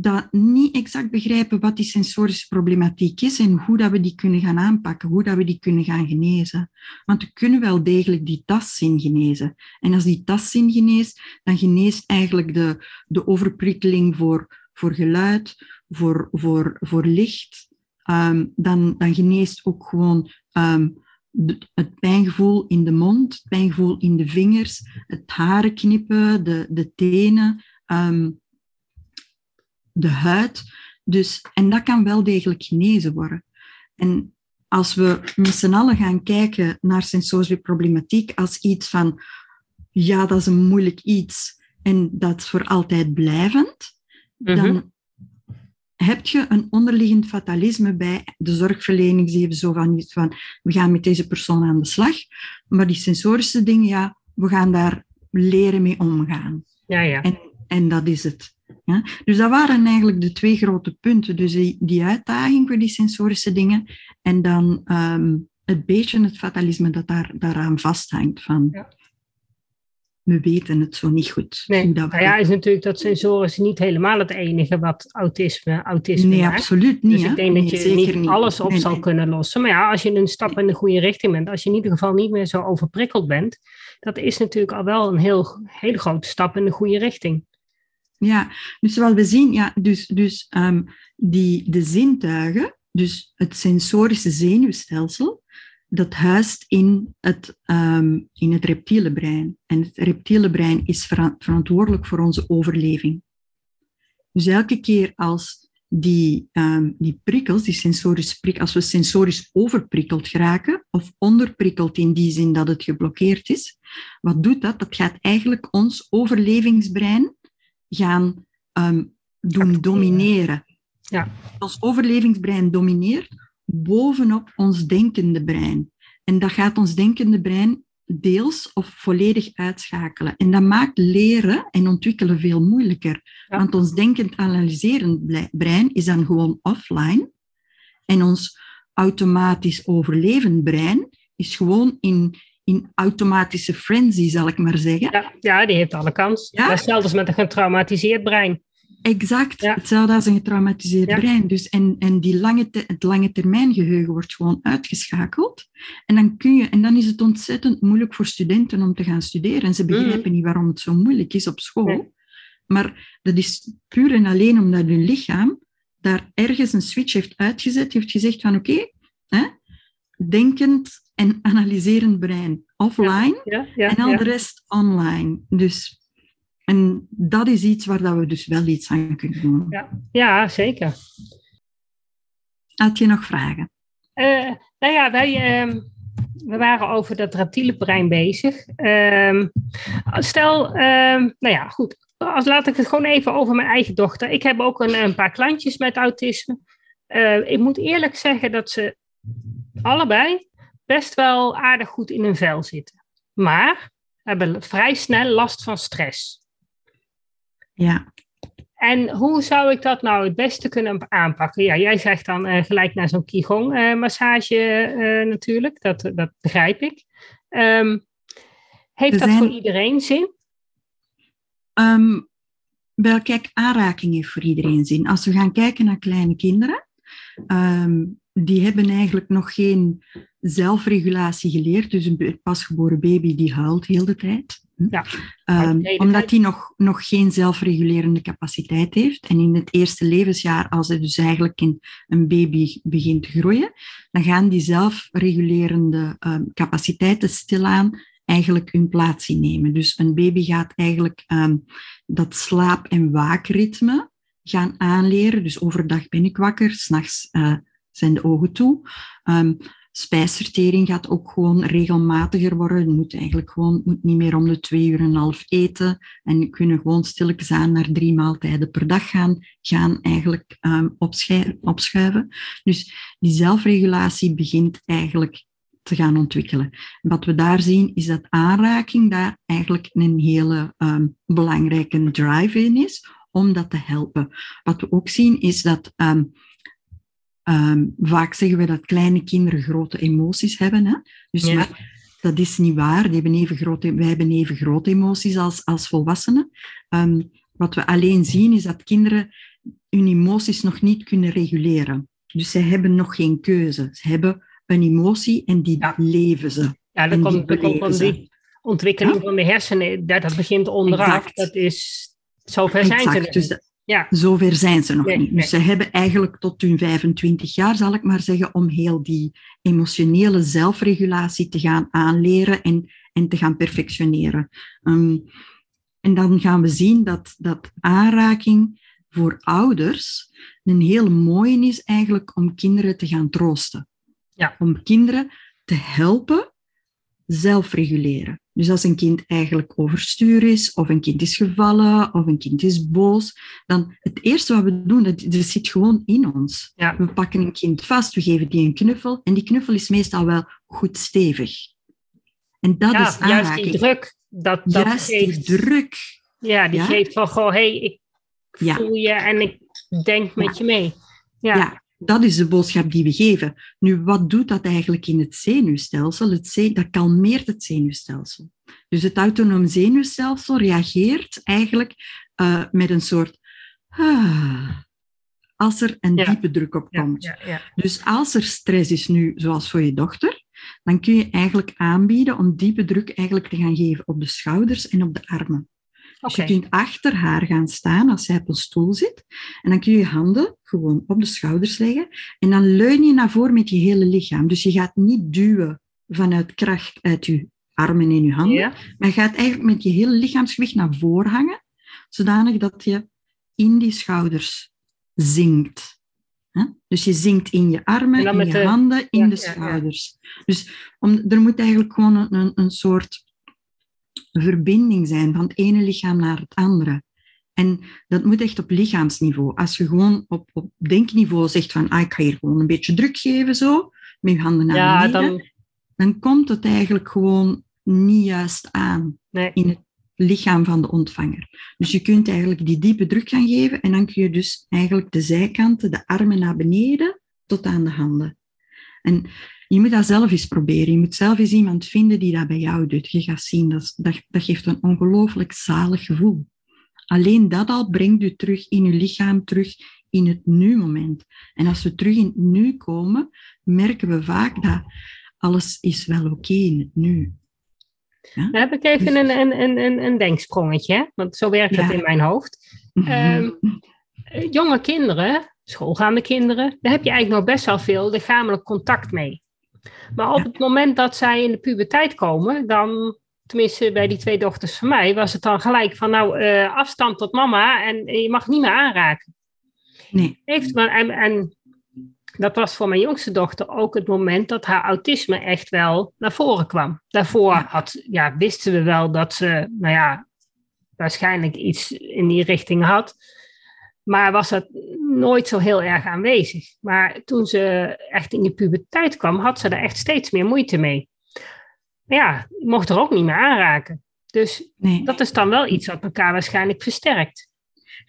dat niet exact begrijpen wat die sensorische problematiek is en hoe dat we die kunnen gaan aanpakken, hoe dat we die kunnen gaan genezen. Want we kunnen wel degelijk die tastzin genezen. En als die tastzin geneest, dan geneest eigenlijk de, de overprikkeling voor, voor geluid, voor, voor, voor licht. Um, dan, dan geneest ook gewoon de, het pijngevoel in de mond, het pijngevoel in de vingers, het haren knippen, de, de tenen. Um, de huid. Dus, en dat kan wel degelijk genezen worden. En als we met z'n allen gaan kijken naar sensorische problematiek als iets van, ja, dat is een moeilijk iets en dat is voor altijd blijvend, mm -hmm. dan heb je een onderliggend fatalisme bij de zorgverlening. Ze hebben zo van iets van, we gaan met deze persoon aan de slag. Maar die sensorische dingen, ja, we gaan daar leren mee omgaan. Ja, ja. En, en dat is het. Ja? Dus dat waren eigenlijk de twee grote punten. Dus die, die uitdaging voor die sensorische dingen en dan um, het beetje het fatalisme dat daar, daaraan vasthangt. Van, ja. We weten het zo niet goed. Nee, dat nou ja, is natuurlijk dat sensorische niet helemaal het enige wat autisme, autisme Nee, maakt. absoluut niet. Dus ik denk nee, dat je niet alles op nee, zal kunnen lossen. Maar ja, als je een stap in de goede richting bent, als je in ieder geval niet meer zo overprikkeld bent, dat is natuurlijk al wel een heel, hele grote stap in de goede richting. Ja, dus wat we zien, ja, dus, dus um, die, de zintuigen, dus het sensorische zenuwstelsel, dat huist in het, um, in het reptiele brein. En het reptiele brein is vera verantwoordelijk voor onze overleving. Dus elke keer als die, um, die prikkels, die sensorische prikkels, als we sensorisch overprikkeld geraken, of onderprikkeld in die zin dat het geblokkeerd is, wat doet dat? Dat gaat eigenlijk ons overlevingsbrein gaan um, doen domineren. Ja. Ons overlevingsbrein domineert bovenop ons denkende brein. En dat gaat ons denkende brein deels of volledig uitschakelen. En dat maakt leren en ontwikkelen veel moeilijker. Ja. Want ons denkend analyserend brein is dan gewoon offline. En ons automatisch overlevend brein is gewoon in, in automatische frenzy, zal ik maar zeggen. Ja, ja die heeft alle kans. Ja? Hetzelfde met een getraumatiseerd brein. Exact, hetzelfde als een getraumatiseerd brein. Dus en, en die lange het lange termijn geheugen wordt gewoon uitgeschakeld. En dan, kun je, en dan is het ontzettend moeilijk voor studenten om te gaan studeren. En ze mhm. begrijpen niet waarom het zo moeilijk is op school. Maar dat is puur en alleen omdat hun lichaam daar ergens een switch heeft uitgezet, heeft gezegd van oké, denkend en analyserend brein offline en al de rest online. Dus en dat is iets waar dat we dus wel iets aan kunnen doen. Ja, ja zeker. Had je nog vragen? Uh, nou ja, wij, uh, we waren over dat reptiele brein bezig. Uh, stel, ehm, nou ja, goed. Als, laat ik het gewoon even over mijn eigen dochter. Ik heb ook een, een paar klantjes met autisme. Eh, ik moet eerlijk zeggen dat ze allebei best wel aardig goed in hun vel zitten. Maar hebben vrij snel last van stress. Ja. En hoe zou ik dat nou het beste kunnen aanpakken? Ja, jij zegt dan uh, gelijk naar zo'n Qigong-massage uh, uh, natuurlijk, dat, dat begrijp ik. Um, heeft dat voor iedereen zin? Um, wel, kijk, aanraking heeft voor iedereen zin. Als we gaan kijken naar kleine kinderen, um, die hebben eigenlijk nog geen zelfregulatie geleerd. Dus een pasgeboren baby die huilt heel de tijd. Ja, um, omdat hij nog, nog geen zelfregulerende capaciteit heeft. En in het eerste levensjaar, als hij dus eigenlijk in een baby begint te groeien, dan gaan die zelfregulerende um, capaciteiten stilaan eigenlijk hun plaats innemen. Dus een baby gaat eigenlijk um, dat slaap- en waakritme gaan aanleren. Dus overdag ben ik wakker, s'nachts uh, zijn de ogen toe. Um, spijsvertering gaat ook gewoon regelmatiger worden. Je moet eigenlijk gewoon moet niet meer om de twee uur en een half eten. En kunnen gewoon stilletjes aan naar drie maaltijden per dag gaan, gaan eigenlijk um, opschuiven. Dus die zelfregulatie begint eigenlijk te gaan ontwikkelen. wat we daar zien, is dat aanraking daar eigenlijk een hele um, belangrijke drive in is om dat te helpen. Wat we ook zien, is dat Um, vaak zeggen we dat kleine kinderen grote emoties hebben. Hè? Dus maar, dat is niet waar. Die hebben even grote, wij hebben even grote emoties als, als volwassenen. Um, wat we alleen zien is dat kinderen hun emoties nog niet kunnen reguleren. Dus ze hebben nog geen keuze. Ze hebben een emotie en die leven ze. Ja, dan komt, komt die ontwikkeling van de hersenen, dat, dat begint onderaf. Dat is, zover zijn ze dus ja. Zover zijn ze nog niet. Dus ze hebben eigenlijk tot hun 25 jaar, zal ik maar zeggen, om heel die emotionele zelfregulatie te gaan aanleren en, en te gaan perfectioneren. Um, en dan gaan we zien dat, dat aanraking voor ouders een heel mooie is eigenlijk om kinderen te gaan troosten. Ja. Om kinderen te helpen zelfreguleren. Dus als een kind eigenlijk overstuur is, of een kind is gevallen, of een kind is boos, dan het eerste wat we doen, dat, dat zit gewoon in ons. Ja. We pakken een kind vast, we geven die een knuffel, en die knuffel is meestal wel goed stevig. En dat ja, is aanraking. Juist die druk. Dat, dat juist geeft, die druk. Ja, die geeft van, goh, hé, hey, ik voel je en ik denk met je mee. ja, dat is de boodschap die we geven. Nu, wat doet dat eigenlijk in het zenuwstelsel? Het dat kalmeert het zenuwstelsel. Dus het autonoom zenuwstelsel reageert eigenlijk uh, met een soort... Ah, als er een diepe druk op komt. Ja, ja, dus als er stress is nu, zoals voor je dochter, dan kun je eigenlijk aanbieden om diepe druk eigenlijk te gaan geven op de schouders en op de armen. Dus je kunt achter haar gaan staan als zij op een stoel zit. En dan kun je je handen gewoon op de schouders leggen. En dan leun je naar voren met je hele lichaam. Dus je gaat niet duwen vanuit kracht uit je armen en je handen. Maar je gaat eigenlijk met je hele lichaamsgewicht naar voren hangen. Zodanig dat je in die schouders zinkt. Dus je zinkt in je armen, in je handen, in de schouders. Dus om, er moet eigenlijk gewoon een, een soort verbinding zijn van het ene lichaam naar het andere. En dat moet echt op lichaamsniveau. Als je gewoon op, op denkniveau zegt van ah, ik ga hier gewoon een beetje druk geven zo, met je handen naar ja, beneden, dan... dan... komt het eigenlijk gewoon niet juist aan in het lichaam van de ontvanger. Dus je kunt eigenlijk die diepe druk gaan geven en dan kun je dus eigenlijk de zijkanten, de armen naar beneden tot aan de handen. En je moet dat zelf eens proberen. Je moet zelf eens iemand vinden die dat bij jou doet. Je gaat zien, dat, dat, dat geeft een ongelooflijk zalig gevoel. Alleen dat al brengt u terug in uw lichaam, terug in het nu-moment. En als we terug in het nu komen, merken we vaak dat alles is wel oké in het nu. Ja? Dan heb ik even dus- een, een, een, een denksprongetje, want zo werkt het in mijn hoofd. Mhm. Ehm, jonge kinderen, schoolgaande kinderen, daar heb je eigenlijk nog best wel veel lichamelijk contact mee. Maar op het moment dat zij in de puberteit komen, dan, tenminste bij die twee dochters van mij, was het dan gelijk van nou uh, afstand tot mama en je mag niet meer aanraken. Nee. Heeft, en, en dat was voor mijn jongste dochter ook het moment dat haar autisme echt wel naar voren kwam. Daarvoor had, ja, wisten we wel dat ze, nou ja, waarschijnlijk iets in die richting had. Maar was dat nooit zo heel erg aanwezig. Maar toen ze echt in de puberteit kwam, had ze er echt steeds meer moeite mee. Maar ja, mocht er ook niet meer aanraken. Dus nee. dat is dan wel iets wat elkaar waarschijnlijk versterkt.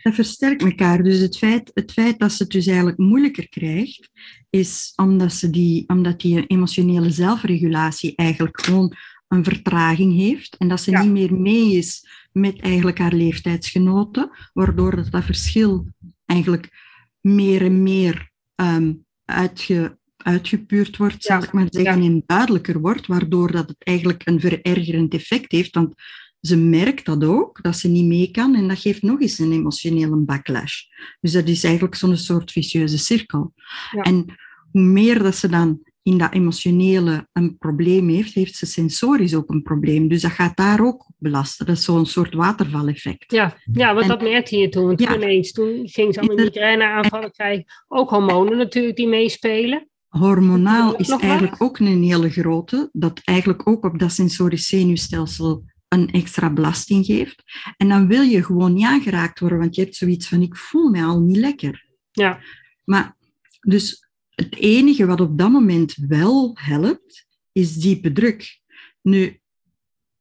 Dat versterkt elkaar. Dus het feit, het feit dat ze het dus eigenlijk moeilijker krijgt, is omdat, ze die, omdat die emotionele zelfregulatie eigenlijk gewoon een vertraging heeft en dat ze niet meer mee is met eigenlijk haar leeftijdsgenoten, waardoor dat, dat verschil eigenlijk meer en meer um, uitge, uitgepuurd wordt, zal ik maar zeggen, en duidelijker wordt, waardoor dat het eigenlijk een verergerend effect heeft, want ze merkt dat ook, dat ze niet mee kan en dat geeft nog eens een emotionele backlash. Dus dat is eigenlijk zo'n soort vicieuze cirkel. En hoe meer dat ze dan in dat emotionele een probleem heeft, heeft ze sensorisch ook een probleem. Dus dat gaat daar ook belasten. Dat is zo'n soort watervaleffect. Ja, ja want dat merkte je toen. Toen ineens, toen ging ze allemaal migraine aanvallen krijgen. Ook hormonen natuurlijk die meespelen. Hormonaal is eigenlijk ook een hele grote, dat eigenlijk ook op dat sensorisch zenuwstelsel een extra belasting geeft. En dan wil je gewoon niet aangeraakt worden, want je hebt zoiets van, ik voel me al niet lekker. Ja. Maar dus het enige wat op dat moment wel helpt, is diepe druk. Nu,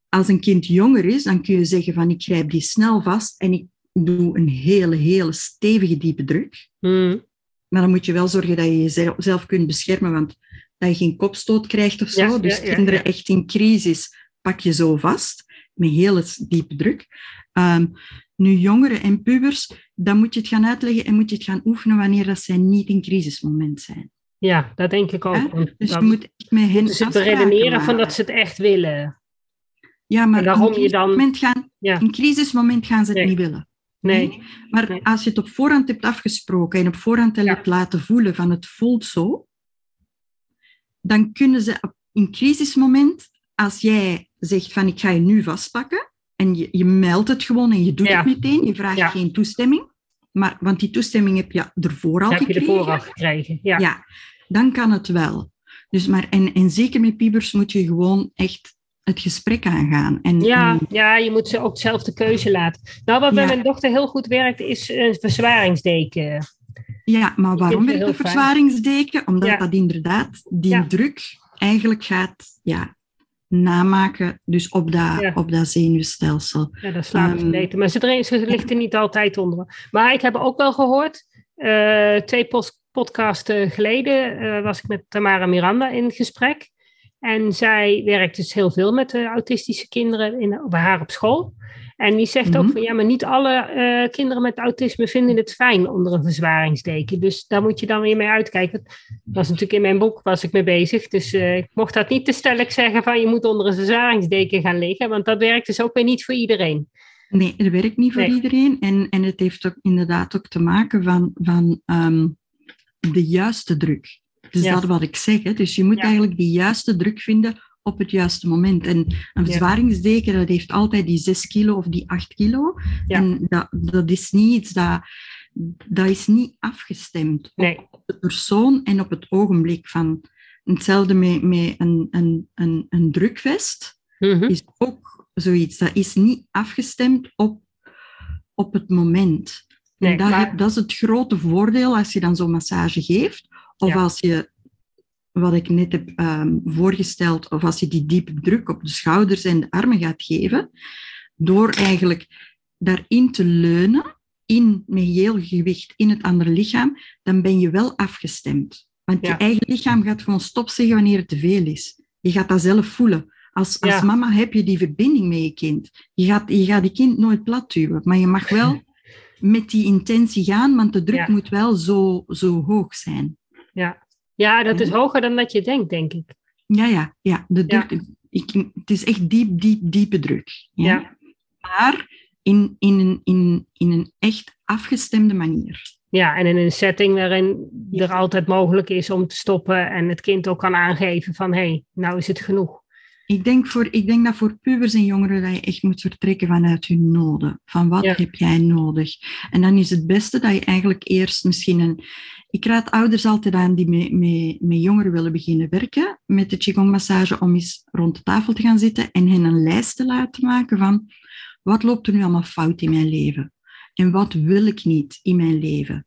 als een kind jonger is, dan kun je zeggen van, ik grijp die snel vast en ik doe een hele, hele stevige diepe druk. Mm. Maar dan moet je wel zorgen dat je jezelf kunt beschermen, want dat je geen kopstoot krijgt of zo. dus kinderen echt in crisis pak je zo vast met heel diepe druk. Um, nu, jongeren en pubers, dan moet je het gaan uitleggen en moet je het gaan oefenen wanneer dat zij niet in crisismoment zijn. Ja, dat denk ik ook. Dus je moet echt met hen ze redeneren van dat ze het echt willen. Ja, maar in, je dan... gaan, ja. in crisismoment gaan ze het niet willen. Nee. Maar als je het op voorhand hebt afgesproken en op voorhand hebt laten voelen van het voelt zo, dan kunnen ze in crisismoment, als jij zegt van ik ga je nu vastpakken en je, je meldt het gewoon en je doet het meteen, je vraagt geen toestemming, maar, want die toestemming heb je ervoor al gekregen. Heb je ervoor al gekregen, ja. ja. Dan kan het wel. Dus maar, en, en zeker met piebers moet je gewoon echt het gesprek aangaan. En, ja, ja, je moet ze ook zelf de keuze laten. Nou, wat bij mijn dochter heel goed werkt, is een verzwaringsdeken. Ja, maar waarom werkt de verzwaringsdeken? Omdat dat inderdaad die druk eigenlijk gaat ja, namaken, dus op dat, op dat zenuwstelsel. Ja, dat slaat um, beter. Maar ze, ze ligt er niet altijd onder. Maar ik heb ook wel gehoord, uh, twee podcasten geleden uh, was ik met Tamara Miranda in gesprek. En zij werkt dus heel veel met de autistische kinderen in, bij haar op school. En die zegt ook mhm. van ja, maar niet alle uh, kinderen met autisme vinden het fijn onder een verzwaringsdeken. Dus daar moet je dan weer mee uitkijken. Dat was natuurlijk in mijn boek was ik mee bezig. Dus uh, ik mocht dat niet te stellig zeggen van je moet onder een verzwaringsdeken gaan liggen. Want dat werkt dus ook weer niet voor iedereen. Nee, het werkt niet voor iedereen. En, en het heeft ook inderdaad ook te maken van, van um, de juiste druk. Dus ja. dat wat ik zeg. Hè. Dus je moet eigenlijk die juiste druk vinden op het juiste moment. En een verzwaringsdeken, dat heeft altijd die 6 kilo of die 8 kilo. En dat, dat is niet iets dat... Dat is niet afgestemd nee. op de persoon en op het ogenblik. Van, hetzelfde met, met een, een, een, een drukvest mm is ook zoiets. Dat is niet afgestemd op, op het moment. Nee, en dat, maar... dat is het grote voordeel als je dan zo'n massage geeft. Of als je wat ik net heb um, voorgesteld, of als je die diepe druk op de schouders en de armen gaat geven, door eigenlijk daarin te leunen, in, met heel gewicht in het andere lichaam, dan ben je wel afgestemd. Want je eigen lichaam gaat gewoon stop zeggen wanneer het te veel is. Je gaat dat zelf voelen. Als, mama heb je die verbinding met je kind. Je gaat, je gaat die kind nooit plat duwen, maar je mag wel [LAUGHS] met die intentie gaan, want de druk Ja. moet wel zo, zo hoog zijn. Ja. Ja, dat is Ja. hoger dan dat je denkt, denk ik. Ja, ja, ja. De Ja. druk, Ik, het is echt diep, diep, diepe druk. Ja? Ja. Maar in, in, een, in, in een echt afgestemde manier. Ja, en in een setting waarin er altijd mogelijk is om te stoppen en het kind ook kan aangeven van hé, hey, nou is het genoeg. Ik denk, voor, ik denk dat voor pubers en jongeren dat je echt moet vertrekken vanuit hun noden. Van wat Ja. heb jij nodig? En dan is het beste dat je eigenlijk eerst misschien een... Ik raad ouders altijd aan die met, met, met jongeren willen beginnen werken met de Qigong-massage om eens rond de tafel te gaan zitten en hen een lijst te laten maken van wat loopt er nu allemaal fout in mijn leven? En wat wil ik niet in mijn leven?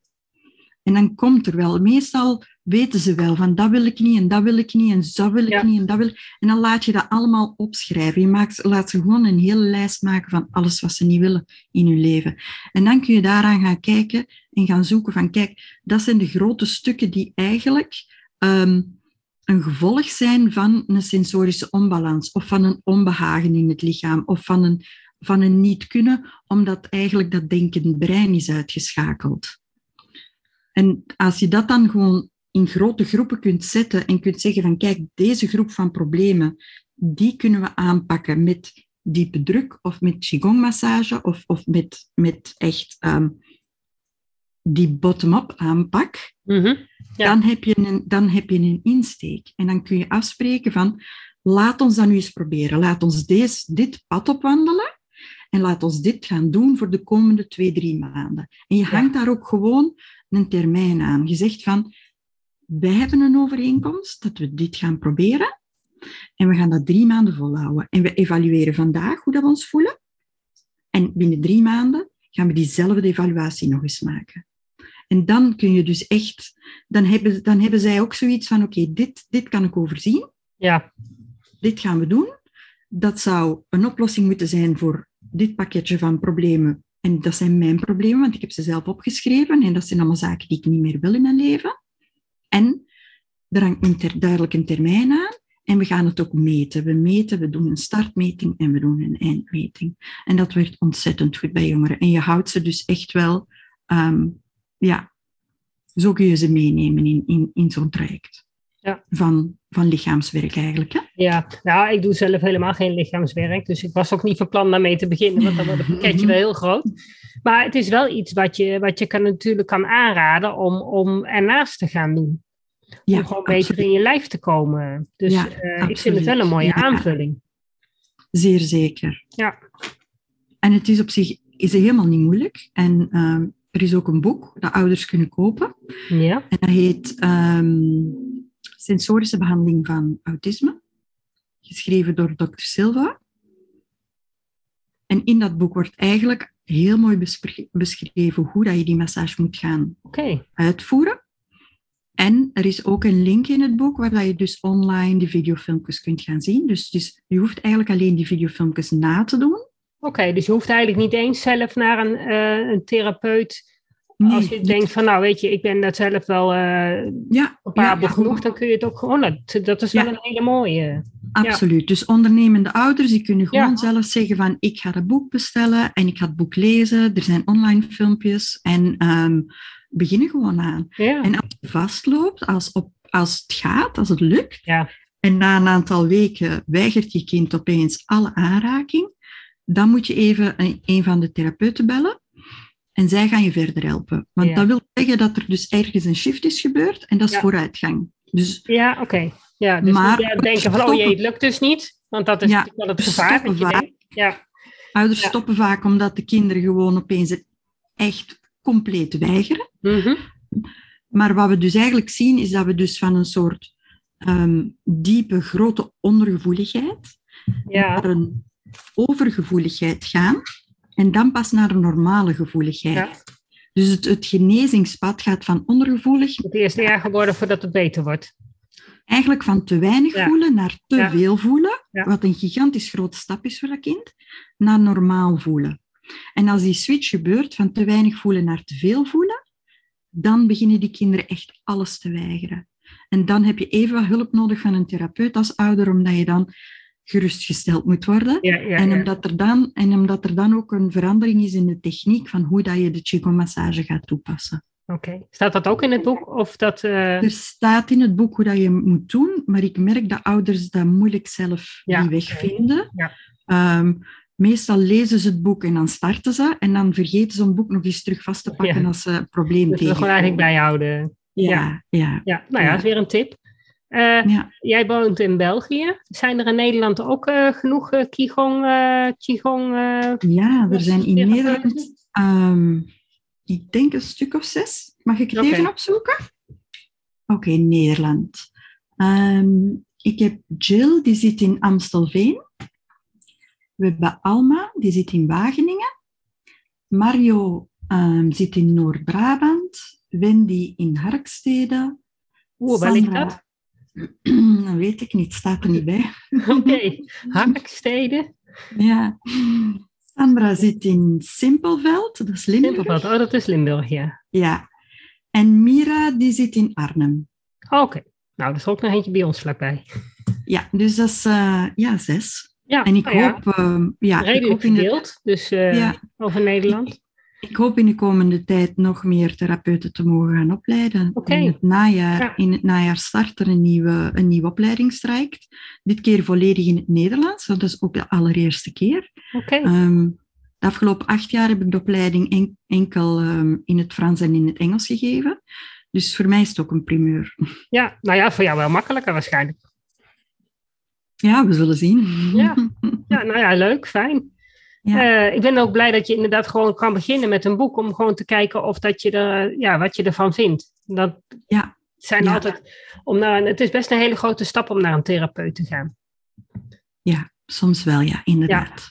En dan komt er wel, meestal weten ze wel van dat wil ik niet en dat wil ik niet en zo wil ik Ja. niet en dat wil ik. En dan laat je dat allemaal opschrijven. Je maakt, laat ze gewoon een hele lijst maken van alles wat ze niet willen in hun leven. En dan kun je daaraan gaan kijken en gaan zoeken van kijk, dat zijn de grote stukken die eigenlijk ehm, een gevolg zijn van een sensorische onbalans of van een onbehagen in het lichaam of van een, van een niet kunnen, omdat eigenlijk dat denkende brein is uitgeschakeld. En als je dat dan gewoon in grote groepen kunt zetten en kunt zeggen van kijk, deze groep van problemen, die kunnen we aanpakken met diepe druk of met qigong-massage of, of met, met echt ehm, die bottom-up aanpak, Mhm. Ja. dan, heb je een, dan heb je een insteek. En dan kun je afspreken van laat ons dat nu eens proberen. Laat ons deze, dit pad opwandelen en laat ons dit gaan doen voor de komende twee, drie maanden. En je hangt daar ook gewoon een termijn aan. Je zegt van, wij hebben een overeenkomst dat we dit gaan proberen. En we gaan dat drie maanden volhouden. En we evalueren vandaag hoe dat we ons voelen. En binnen drie maanden gaan we diezelfde evaluatie nog eens maken. En dan kun je dus echt, dan hebben, dan hebben zij ook zoiets van, oké, dit, dit kan ik overzien, Ja, dit gaan we doen. Dat zou een oplossing moeten zijn voor dit pakketje van problemen. En dat zijn mijn problemen, want ik heb ze zelf opgeschreven. En dat zijn allemaal zaken die ik niet meer wil in mijn leven. En er hangt een ter, duidelijk een termijn aan. En we gaan het ook meten. We meten, we doen een startmeting en we doen een eindmeting. En dat werkt ontzettend goed bij jongeren. En je houdt ze dus echt wel, ehm, ja, zo kun je ze meenemen in, in, in zo'n traject. Ja. Van, van lichaamswerk eigenlijk. Hè? ja. Nou, ik doe zelf helemaal geen lichaamswerk, dus ik was ook niet van plan daarmee te beginnen, want dan wordt het pakketje wel heel groot. Maar het is wel iets wat je, wat je kan, natuurlijk kan aanraden om, om ernaast te gaan doen. Ja, om gewoon beter absoluut. in je lijf te komen. Dus Ja, eh, ik vind het wel een mooie Ja. aanvulling. Zeer zeker. Ja. En het is op zich is helemaal niet moeilijk. En ehm, er is ook een boek dat ouders kunnen kopen. Ja, En dat heet ehm, Sensorische behandeling van autisme. Geschreven door Dr. Silva. En in dat boek wordt eigenlijk heel mooi beschreven hoe dat je die massage moet gaan uitvoeren. En er is ook een link in het boek waar dat je dus online die videofilmpjes kunt gaan zien. Dus, dus je hoeft eigenlijk alleen die videofilmpjes na te doen. Oké, dus je hoeft eigenlijk niet eens zelf naar een, eh, een therapeut. Nee, Als je denkt van, nou weet je, ik ben dat zelf wel eh ja, ja, genoeg, dan kun je het ook gewoon. Dat, dat is wel een hele mooie. Absoluut. Dus ondernemende ouders die kunnen gewoon zelf zeggen van ik ga het boek bestellen en ik ga het boek lezen. Er zijn online filmpjes en ehm, beginnen gewoon aan. En als je vastloopt, als, op, als het gaat, als het lukt, en na een aantal weken weigert je kind opeens alle aanraking, dan moet je even een, een van de therapeuten bellen. En zij gaan je verder helpen. Want Ja. dat wil zeggen dat er dus ergens een shift is gebeurd en dat is Ja. vooruitgang. Dus ja oké. Ja, dus Maar- niet, denken van, oh jee, het lukt dus niet. Want dat is Ja, wel het gevaar. Dat je stoppen denkt, ja, Ouders stoppen vaak omdat de kinderen gewoon opeens het echt compleet weigeren. mhm, Maar wat we dus eigenlijk zien, is dat we dus van een soort ehm, diepe, grote ondergevoeligheid ja, naar een overgevoeligheid gaan en dan pas naar een normale gevoeligheid. Ja. Dus het, het genezingspad gaat van ondergevoelig, het moet eerst erger worden voordat het beter wordt. eigenlijk van te weinig Ja. voelen naar te Ja. veel voelen, Ja. wat een gigantisch grote stap is voor dat kind, naar normaal voelen. En als die switch gebeurt van te weinig voelen naar te veel voelen, dan beginnen die kinderen echt alles te weigeren. En dan heb je even wat hulp nodig van een therapeut als ouder, omdat je dan gerustgesteld moet worden. Ja, ja, en, omdat er dan, en omdat er dan ook een verandering is in de techniek van hoe dat je de Qigong-massage gaat toepassen. Oké. Staat dat ook in het boek? Of dat, eh, Er staat in het boek hoe dat je het moet doen, maar ik merk dat ouders dat moeilijk zelf Ja, die weg vinden. Ja. Ehm, meestal lezen ze het boek en dan starten ze en dan vergeten ze een boek nog eens terug vast te pakken Ja. als ze een probleem dus we gewoon eigenlijk tegenkomen. bijhouden? Ja, ja, Ja, nou ja, Ja. dat is weer een tip. Eh, ja. Jij woont in België. Zijn er in Nederland ook eh, genoeg eh, Qigong, Qigong ja, er zijn in? Nederland, ehm, ik denk een stuk of zes. Mag ik het even opzoeken? Oké, Nederland. Ehm, ik heb Jill, die zit in Amstelveen. We hebben Alma, die zit in Wageningen. Mario ehm, zit in Noord-Brabant. Wendy in Harkstede. Oeh, waar ligt dat? [CLEARS THROAT] Dat weet ik niet, staat er niet bij. [LAUGHS] Oké, Harkstede. Ja. Sandra zit in Simpelveld, dat is Limburg. Simpelveld. Oh, dat is Limburg, ja. Ja. En Mira, die zit in Arnhem. Oké. Nou, er is ook nog eentje bij ons vlakbij. Ja, dus dat is eh, ja, zes. Ja, En ik nou ja, hoop, ehm, ja, ik hoop, in de. Dus eh, Ja. over Nederland. Ik hoop in de komende tijd nog meer therapeuten te mogen gaan opleiden. Oké. In, het najaar, Ja. in het najaar start er een nieuwe, een nieuw opleidingstraject. Dit keer volledig in het Nederlands. Dat is ook de allereerste keer. Ehm, de afgelopen acht jaar heb ik de opleiding en- enkel ehm, in het Frans en in het Engels gegeven. Dus voor mij is het ook een primeur. Ja, nou ja, voor jou wel makkelijker waarschijnlijk. Ja, we zullen zien. Ja. [LAUGHS] Ja, nou ja, leuk, fijn. Ja. Eh, ik ben ook blij dat je inderdaad gewoon kan beginnen met een boek om gewoon te kijken of dat je er, ja, wat je ervan vindt. Dat Ja. zijn Ja. altijd, om naar, het is best een hele grote stap om naar een therapeut te gaan. ja, soms wel, ja, inderdaad.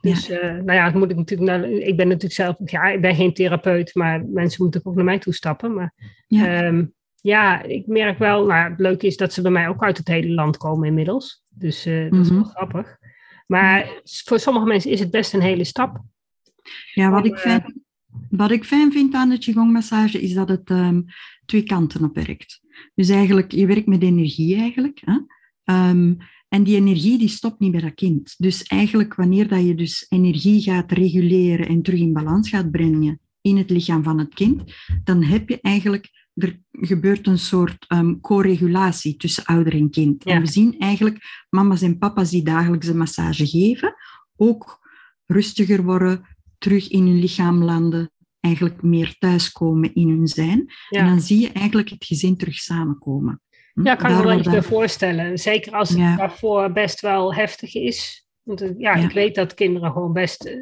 Dus, eh, nou ja, moet ik natuurlijk, naar- ik ben natuurlijk zelf, ja, ik ben geen therapeut, maar mensen moeten ook naar mij toestappen. Maar Ja. ja, ja ik merk wel, nou, het leuke is dat ze bij mij ook uit het hele land komen inmiddels. Dus eh, dat is wel Mhm. grappig. Maar voor sommige mensen is het best een hele stap. Ja, wat Om, ik, fijn, wat ik fijn vind aan de Qigong-massage is dat het ehm, twee kanten op werkt. Dus eigenlijk, je werkt met energie eigenlijk. Hè? Ehm, en die energie die stopt niet bij dat kind. Dus eigenlijk wanneer dat je dus energie gaat reguleren en terug in balans gaat brengen in het lichaam van het kind, dan heb je eigenlijk, er gebeurt een soort ehm, co-regulatie tussen ouder en kind. Ja. En we zien eigenlijk mama's en papa's die dagelijks een massage geven, ook rustiger worden, terug in hun lichaam landen, eigenlijk meer thuiskomen in hun zijn. Ja. En dan zie je eigenlijk het gezin terug samenkomen. Hm? Ja, kan ik me wel iets bij voorstellen. Zeker als het Ja. daarvoor best wel heftig is. Want eh, ja, Ja. ik weet dat kinderen gewoon best eh,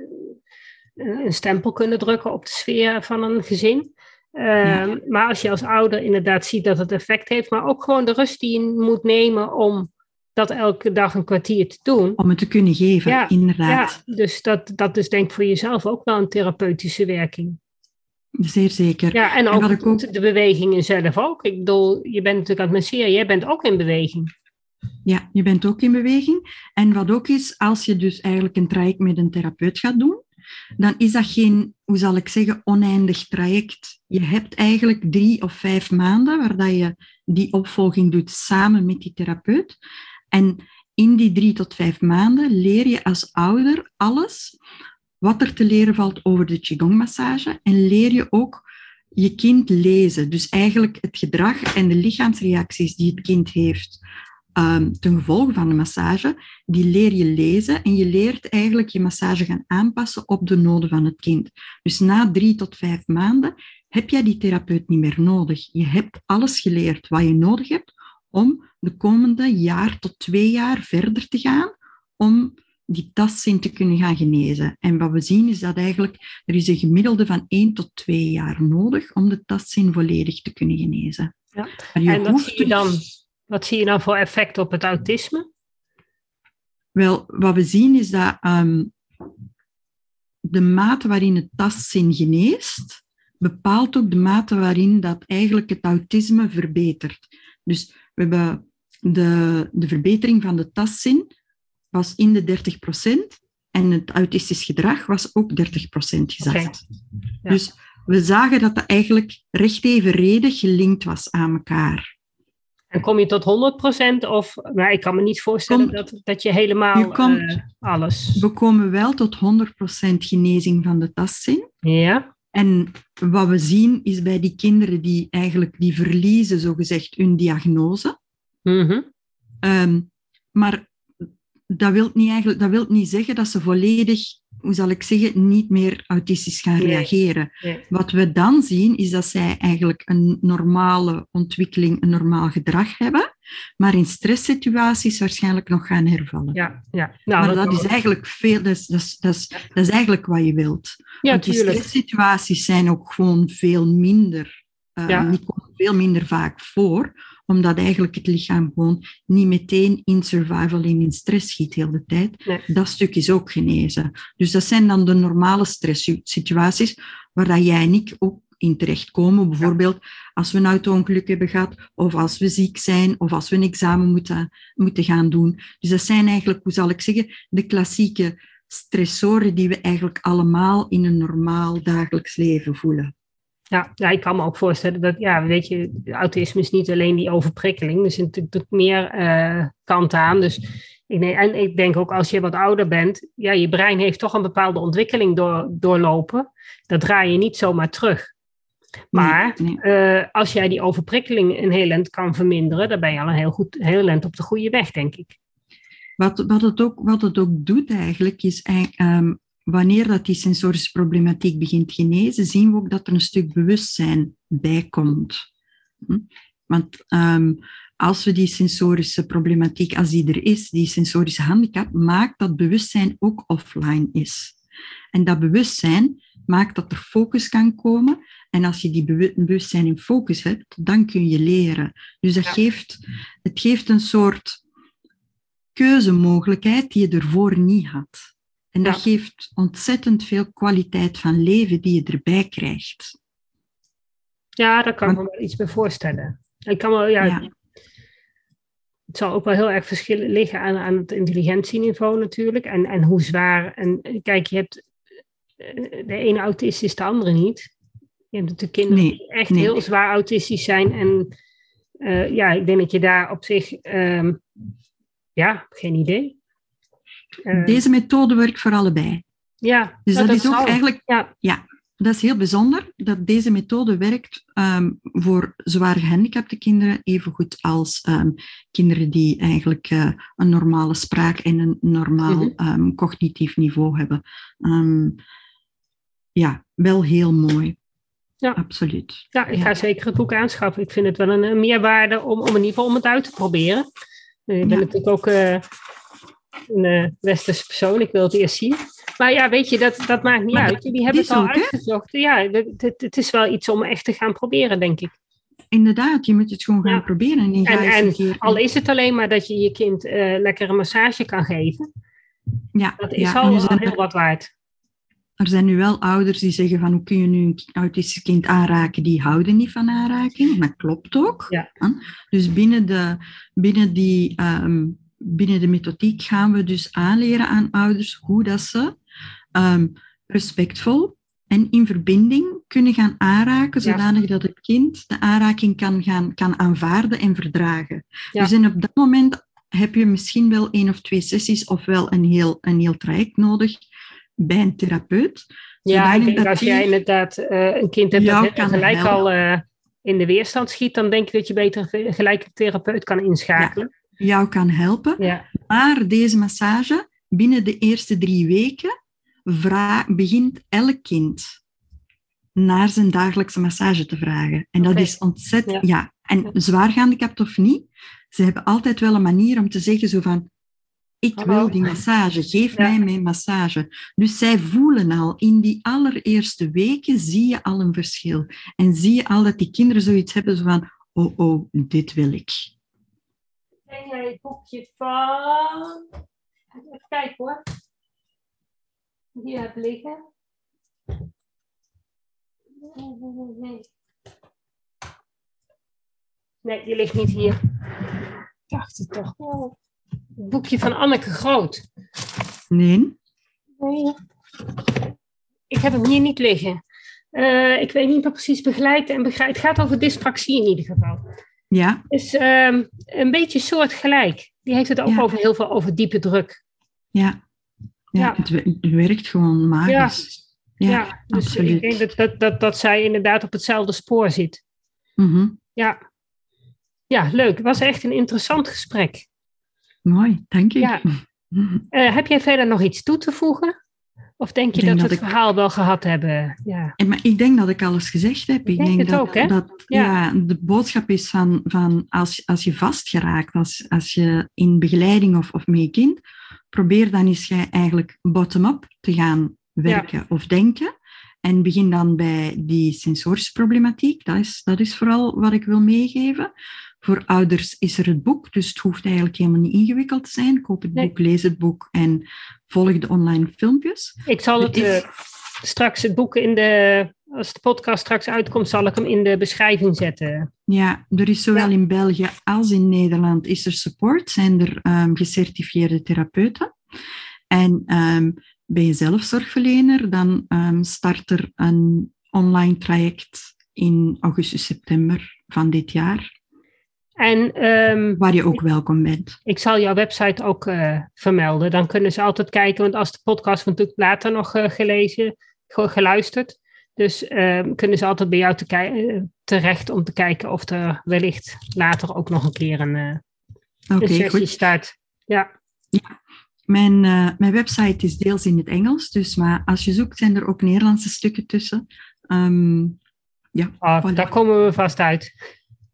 een stempel kunnen drukken op de sfeer van een gezin. Ehm, Maar als je als ouder inderdaad ziet dat het effect heeft, maar ook gewoon de rust die je moet nemen om dat elke dag een kwartier te doen. Om het te kunnen geven, Ja, inderdaad. Ja, dus dat, dat is denk ik voor jezelf ook wel een therapeutische werking. Zeer zeker. Ja, en ook, de bewegingen zelf ook. Ik bedoel, je bent natuurlijk aan het masseren, jij bent ook in beweging. Ja, je bent ook in beweging. En wat ook is, als je dus eigenlijk een traject met een therapeut gaat doen, dan is dat geen, hoe zal ik zeggen, oneindig traject. Je hebt eigenlijk drie of vijf maanden waar dat je die opvolging doet samen met die therapeut. En in die drie tot vijf maanden leer je als ouder alles wat er te leren valt over de Qigong-massage en leer je ook je kind lezen. Dus eigenlijk het gedrag en de lichaamsreacties die het kind heeft um, ten gevolge van de massage, die leer je lezen en je leert eigenlijk je massage gaan aanpassen op de noden van het kind. Dus na drie tot vijf maanden heb jij die therapeut niet meer nodig. Je hebt alles geleerd wat je nodig hebt om de komende jaar tot twee jaar verder te gaan om die tastzin te kunnen gaan genezen. En wat we zien is dat eigenlijk er is een gemiddelde van één tot twee jaar nodig om de tastzin volledig te kunnen genezen. Ja. Maar je En hoeft zie, je dan, wat zie je dan voor effect op het autisme? Wel, wat we zien is dat ehm, de mate waarin het tastzin geneest, bepaalt ook de mate waarin dat eigenlijk het autisme verbetert. Dus we hebben de, de verbetering van de tastzin was in de 30% en het autistisch gedrag was ook 30% gezakt. Ja. Dus we zagen dat dat eigenlijk recht evenredig gelinkt was aan elkaar. En kom je tot 100% of, maar ik kan me niet voorstellen Kom- dat, dat je helemaal Je komt- eh, alles. We komen wel tot 100% genezing van de tastzin. Ja, En wat we zien is bij die kinderen die eigenlijk die verliezen, zogezegd, hun diagnose. Ehm, maar dat wil, niet eigenlijk, dat wil niet zeggen dat ze volledig, hoe zal ik zeggen, niet meer autistisch gaan Nee. reageren. Nee. Wat we dan zien, is dat zij eigenlijk een normale ontwikkeling, een normaal gedrag hebben, maar in stresssituaties waarschijnlijk nog gaan hervallen. ja, ja. Nou, maar dat is eigenlijk veel, dat is, dat, is, dat, is, dat is eigenlijk wat je wilt. ja, Want die stresssituaties zijn ook gewoon veel minder, eh, Ja. die komen veel minder vaak voor, omdat eigenlijk het lichaam gewoon niet meteen in survival en in stress schiet heel de tijd. Nee. Dat stuk is ook genezen. Dus dat zijn dan de normale stresssituaties waar dat jij en ik ook in terechtkomen. Bijvoorbeeld als we een auto-ongeluk hebben gehad, of als we ziek zijn, of als we een examen moeten, moeten gaan doen. Dus dat zijn eigenlijk, hoe zal ik zeggen, de klassieke stressoren die we eigenlijk allemaal in een normaal dagelijks leven voelen. Ja, ja, ik kan me ook voorstellen dat, ja, weet je, autisme is niet alleen die overprikkeling. Er zit natuurlijk meer eh kanten aan. Dus ik denk, en ik denk ook als je wat ouder bent, ja, je brein heeft toch een bepaalde ontwikkeling door, doorlopen. Dat draai je niet zomaar terug. Maar Nee, nee. eh, als jij die overprikkeling een heel eind kan verminderen, dan ben je al een heel, goed, heel eind op de goede weg, denk ik. Wat, wat, het ook, wat het ook doet eigenlijk, is ehm, wanneer dat die sensorische problematiek begint te genezen, zien we ook dat er een stuk bewustzijn bij komt. Hm? Want ehm, als we die sensorische problematiek, als die er is, die sensorische handicap, maakt dat bewustzijn ook offline is. En dat bewustzijn maakt dat er focus kan komen. En als je die bewu- bewustzijn in focus hebt, dan kun je leren. Dus dat Ja. geeft, het geeft een soort keuzemogelijkheid die je ervoor niet had. En dat Ja. geeft ontzettend veel kwaliteit van leven die je erbij krijgt. Ja, daar kan ik me wel iets bij voorstellen. Ik kan wel, ja, Ja. Het zal ook wel heel erg verschillen liggen aan, aan het intelligentieniveau natuurlijk. En, en hoe zwaar. En kijk, je hebt eh, de ene autist is de andere niet. Je hebt natuurlijk kinderen Nee, die echt nee. heel zwaar autistisch zijn. En eh, ja, ik denk dat je daar op zich. ehm, ja, geen idee. Eh, Deze methode werkt voor allebei. ja, Dus dat, is ook zal. eigenlijk Ja, Dat is heel bijzonder dat deze methode werkt ehm, voor zwaar gehandicapte kinderen, evengoed als ehm, kinderen die eigenlijk eh, een normale spraak en een normaal Mhm. ehm, cognitief niveau hebben. Ja, wel heel mooi. Ja. Absoluut. ja, ik Ja. ga zeker het boek aanschaffen. Ik vind het wel een, een meerwaarde om, om in ieder geval om het uit te proberen. Eh, Ik ben Ja. natuurlijk ook een eh, westerse persoon. Ik wil het eerst zien. Maar ja, weet je, dat, dat maakt niet Maar uit. Jullie hebben het al ook, hè? uitgezocht. Ja, het, het, is wel iets om echt te gaan proberen, denk ik. Inderdaad, je moet het gewoon gaan Ja. proberen. En, al is het alleen maar dat je je kind eh lekker een massage kan geven. ja, Dat is ja, al, al heel wat waard. Er zijn nu wel ouders die zeggen van hoe kun je nu een autistisch kind aanraken, die houden niet van aanraking. Dat klopt ook. Ja. Dus binnen de, binnen, die, ehm, binnen de methodiek gaan we dus aanleren aan ouders hoe dat ze ehm, respectvol en in verbinding kunnen gaan aanraken, Ja. zodanig dat het kind de aanraking kan, gaan, kan aanvaarden en verdragen. Ja. Dus en op dat moment heb je misschien wel één of twee sessies of wel een heel, een heel traject nodig bij een therapeut. Ja, zodanig ik denk dat als jij inderdaad eh, een kind hebt dat gelijk al eh, in de weerstand schiet, dan denk ik dat je beter gelijk een therapeut kan inschakelen. Jou kan helpen. Ja, Maar deze massage, binnen de eerste drie weken, begint elk kind naar zijn dagelijkse massage te vragen. En dat is ontzettend... Ja. Ja. en zwaar gehandicapt of niet, ze hebben altijd wel een manier om te zeggen zo van... Ik Hallo. wil die massage, geef [LAUGHS] Ja. mij mijn massage. Dus zij voelen al, in die allereerste weken zie je al een verschil. En zie je al dat die kinderen zoiets hebben zo van... Oh, oh, dit wil ik. Jij het boekje van... Even kijken hoor. Hier heb liggen. Nee, die ligt niet hier. Ik dacht het toch wel. Het boekje van Anneke Groot. Nee? Nee. Ik heb hem hier niet liggen. Eh, ik weet niet wat precies begeleid en begrijp. Het gaat over dyspraxie in ieder geval. Ja. is ehm, een beetje soortgelijk. Die heeft het ook Ja. over heel veel over diepe druk. Ja. Ja, Ja. Het, we- het werkt gewoon magisch. Ja, Ja, dus absoluut. ik denk dat, dat, dat, dat zij inderdaad op hetzelfde spoor zit. Mhm. Ja. Ja, leuk. Het was echt een interessant gesprek. Mooi, dank je. Ja. [LAUGHS] Eh, heb jij verder nog iets toe te voegen? Of denk je denk dat we het ik- verhaal wel gehad hebben? Ja. En, maar ik denk dat ik alles gezegd heb. Ik denk dat, ook, hè? dat Ja. ja. de boodschap is van, van als, als je vastgeraakt, als, als je in begeleiding of, of met je kind, probeer dan eens jij eigenlijk bottom-up te gaan werken of denken. En begin dan bij die sensorische problematiek. Dat is, dat is vooral wat ik wil meegeven. Voor ouders is er het boek, dus het hoeft eigenlijk helemaal niet ingewikkeld te zijn. Koop het Nee. boek, lees het boek en volg de online filmpjes. Ik zal het is- eh, straks het boek in de. Als de podcast straks uitkomt, zal ik hem in de beschrijving zetten. Ja, er is zowel Ja. in België als in Nederland is er support, zijn er ehm, gecertificeerde therapeuten. En ehm, ben je zelf zorgverlener, dan ehm, start er een online traject in augustus, september van dit jaar, En ehm, waar je ook welkom bent. ik zal jouw website ook eh, vermelden. Dan kunnen ze altijd kijken, want als de podcast wordt natuurlijk later nog eh, gelezen, geluisterd. Dus ehm, kunnen ze altijd bij jou te eh, terecht om te kijken of er wellicht later ook nog een keer een, eh, Oké, een sessie goed. start. Ja, Mijn, eh, mijn website is deels in het Engels, dus maar als je zoekt zijn er ook Nederlandse stukken tussen. Ehm, ja, oh, voilà. daar komen we vast uit.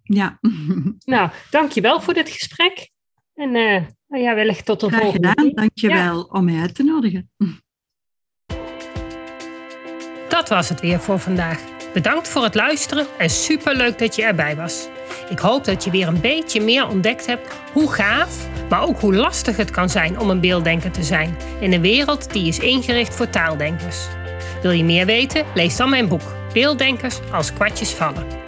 Ja. [LAUGHS] Nou, dankjewel voor dit gesprek. En eh, nou ja, wellicht tot de graag volgende gedaan. keer. Dankjewel om mij uit te nodigen. Dat was het weer voor vandaag. Bedankt voor het luisteren en superleuk dat je erbij was. Ik hoop dat je weer een beetje meer ontdekt hebt hoe gaaf, maar ook hoe lastig het kan zijn om een beelddenker te zijn in een wereld die is ingericht voor taaldenkers. Wil je meer weten? Lees dan mijn boek Beelddenkers als kwartjes vallen.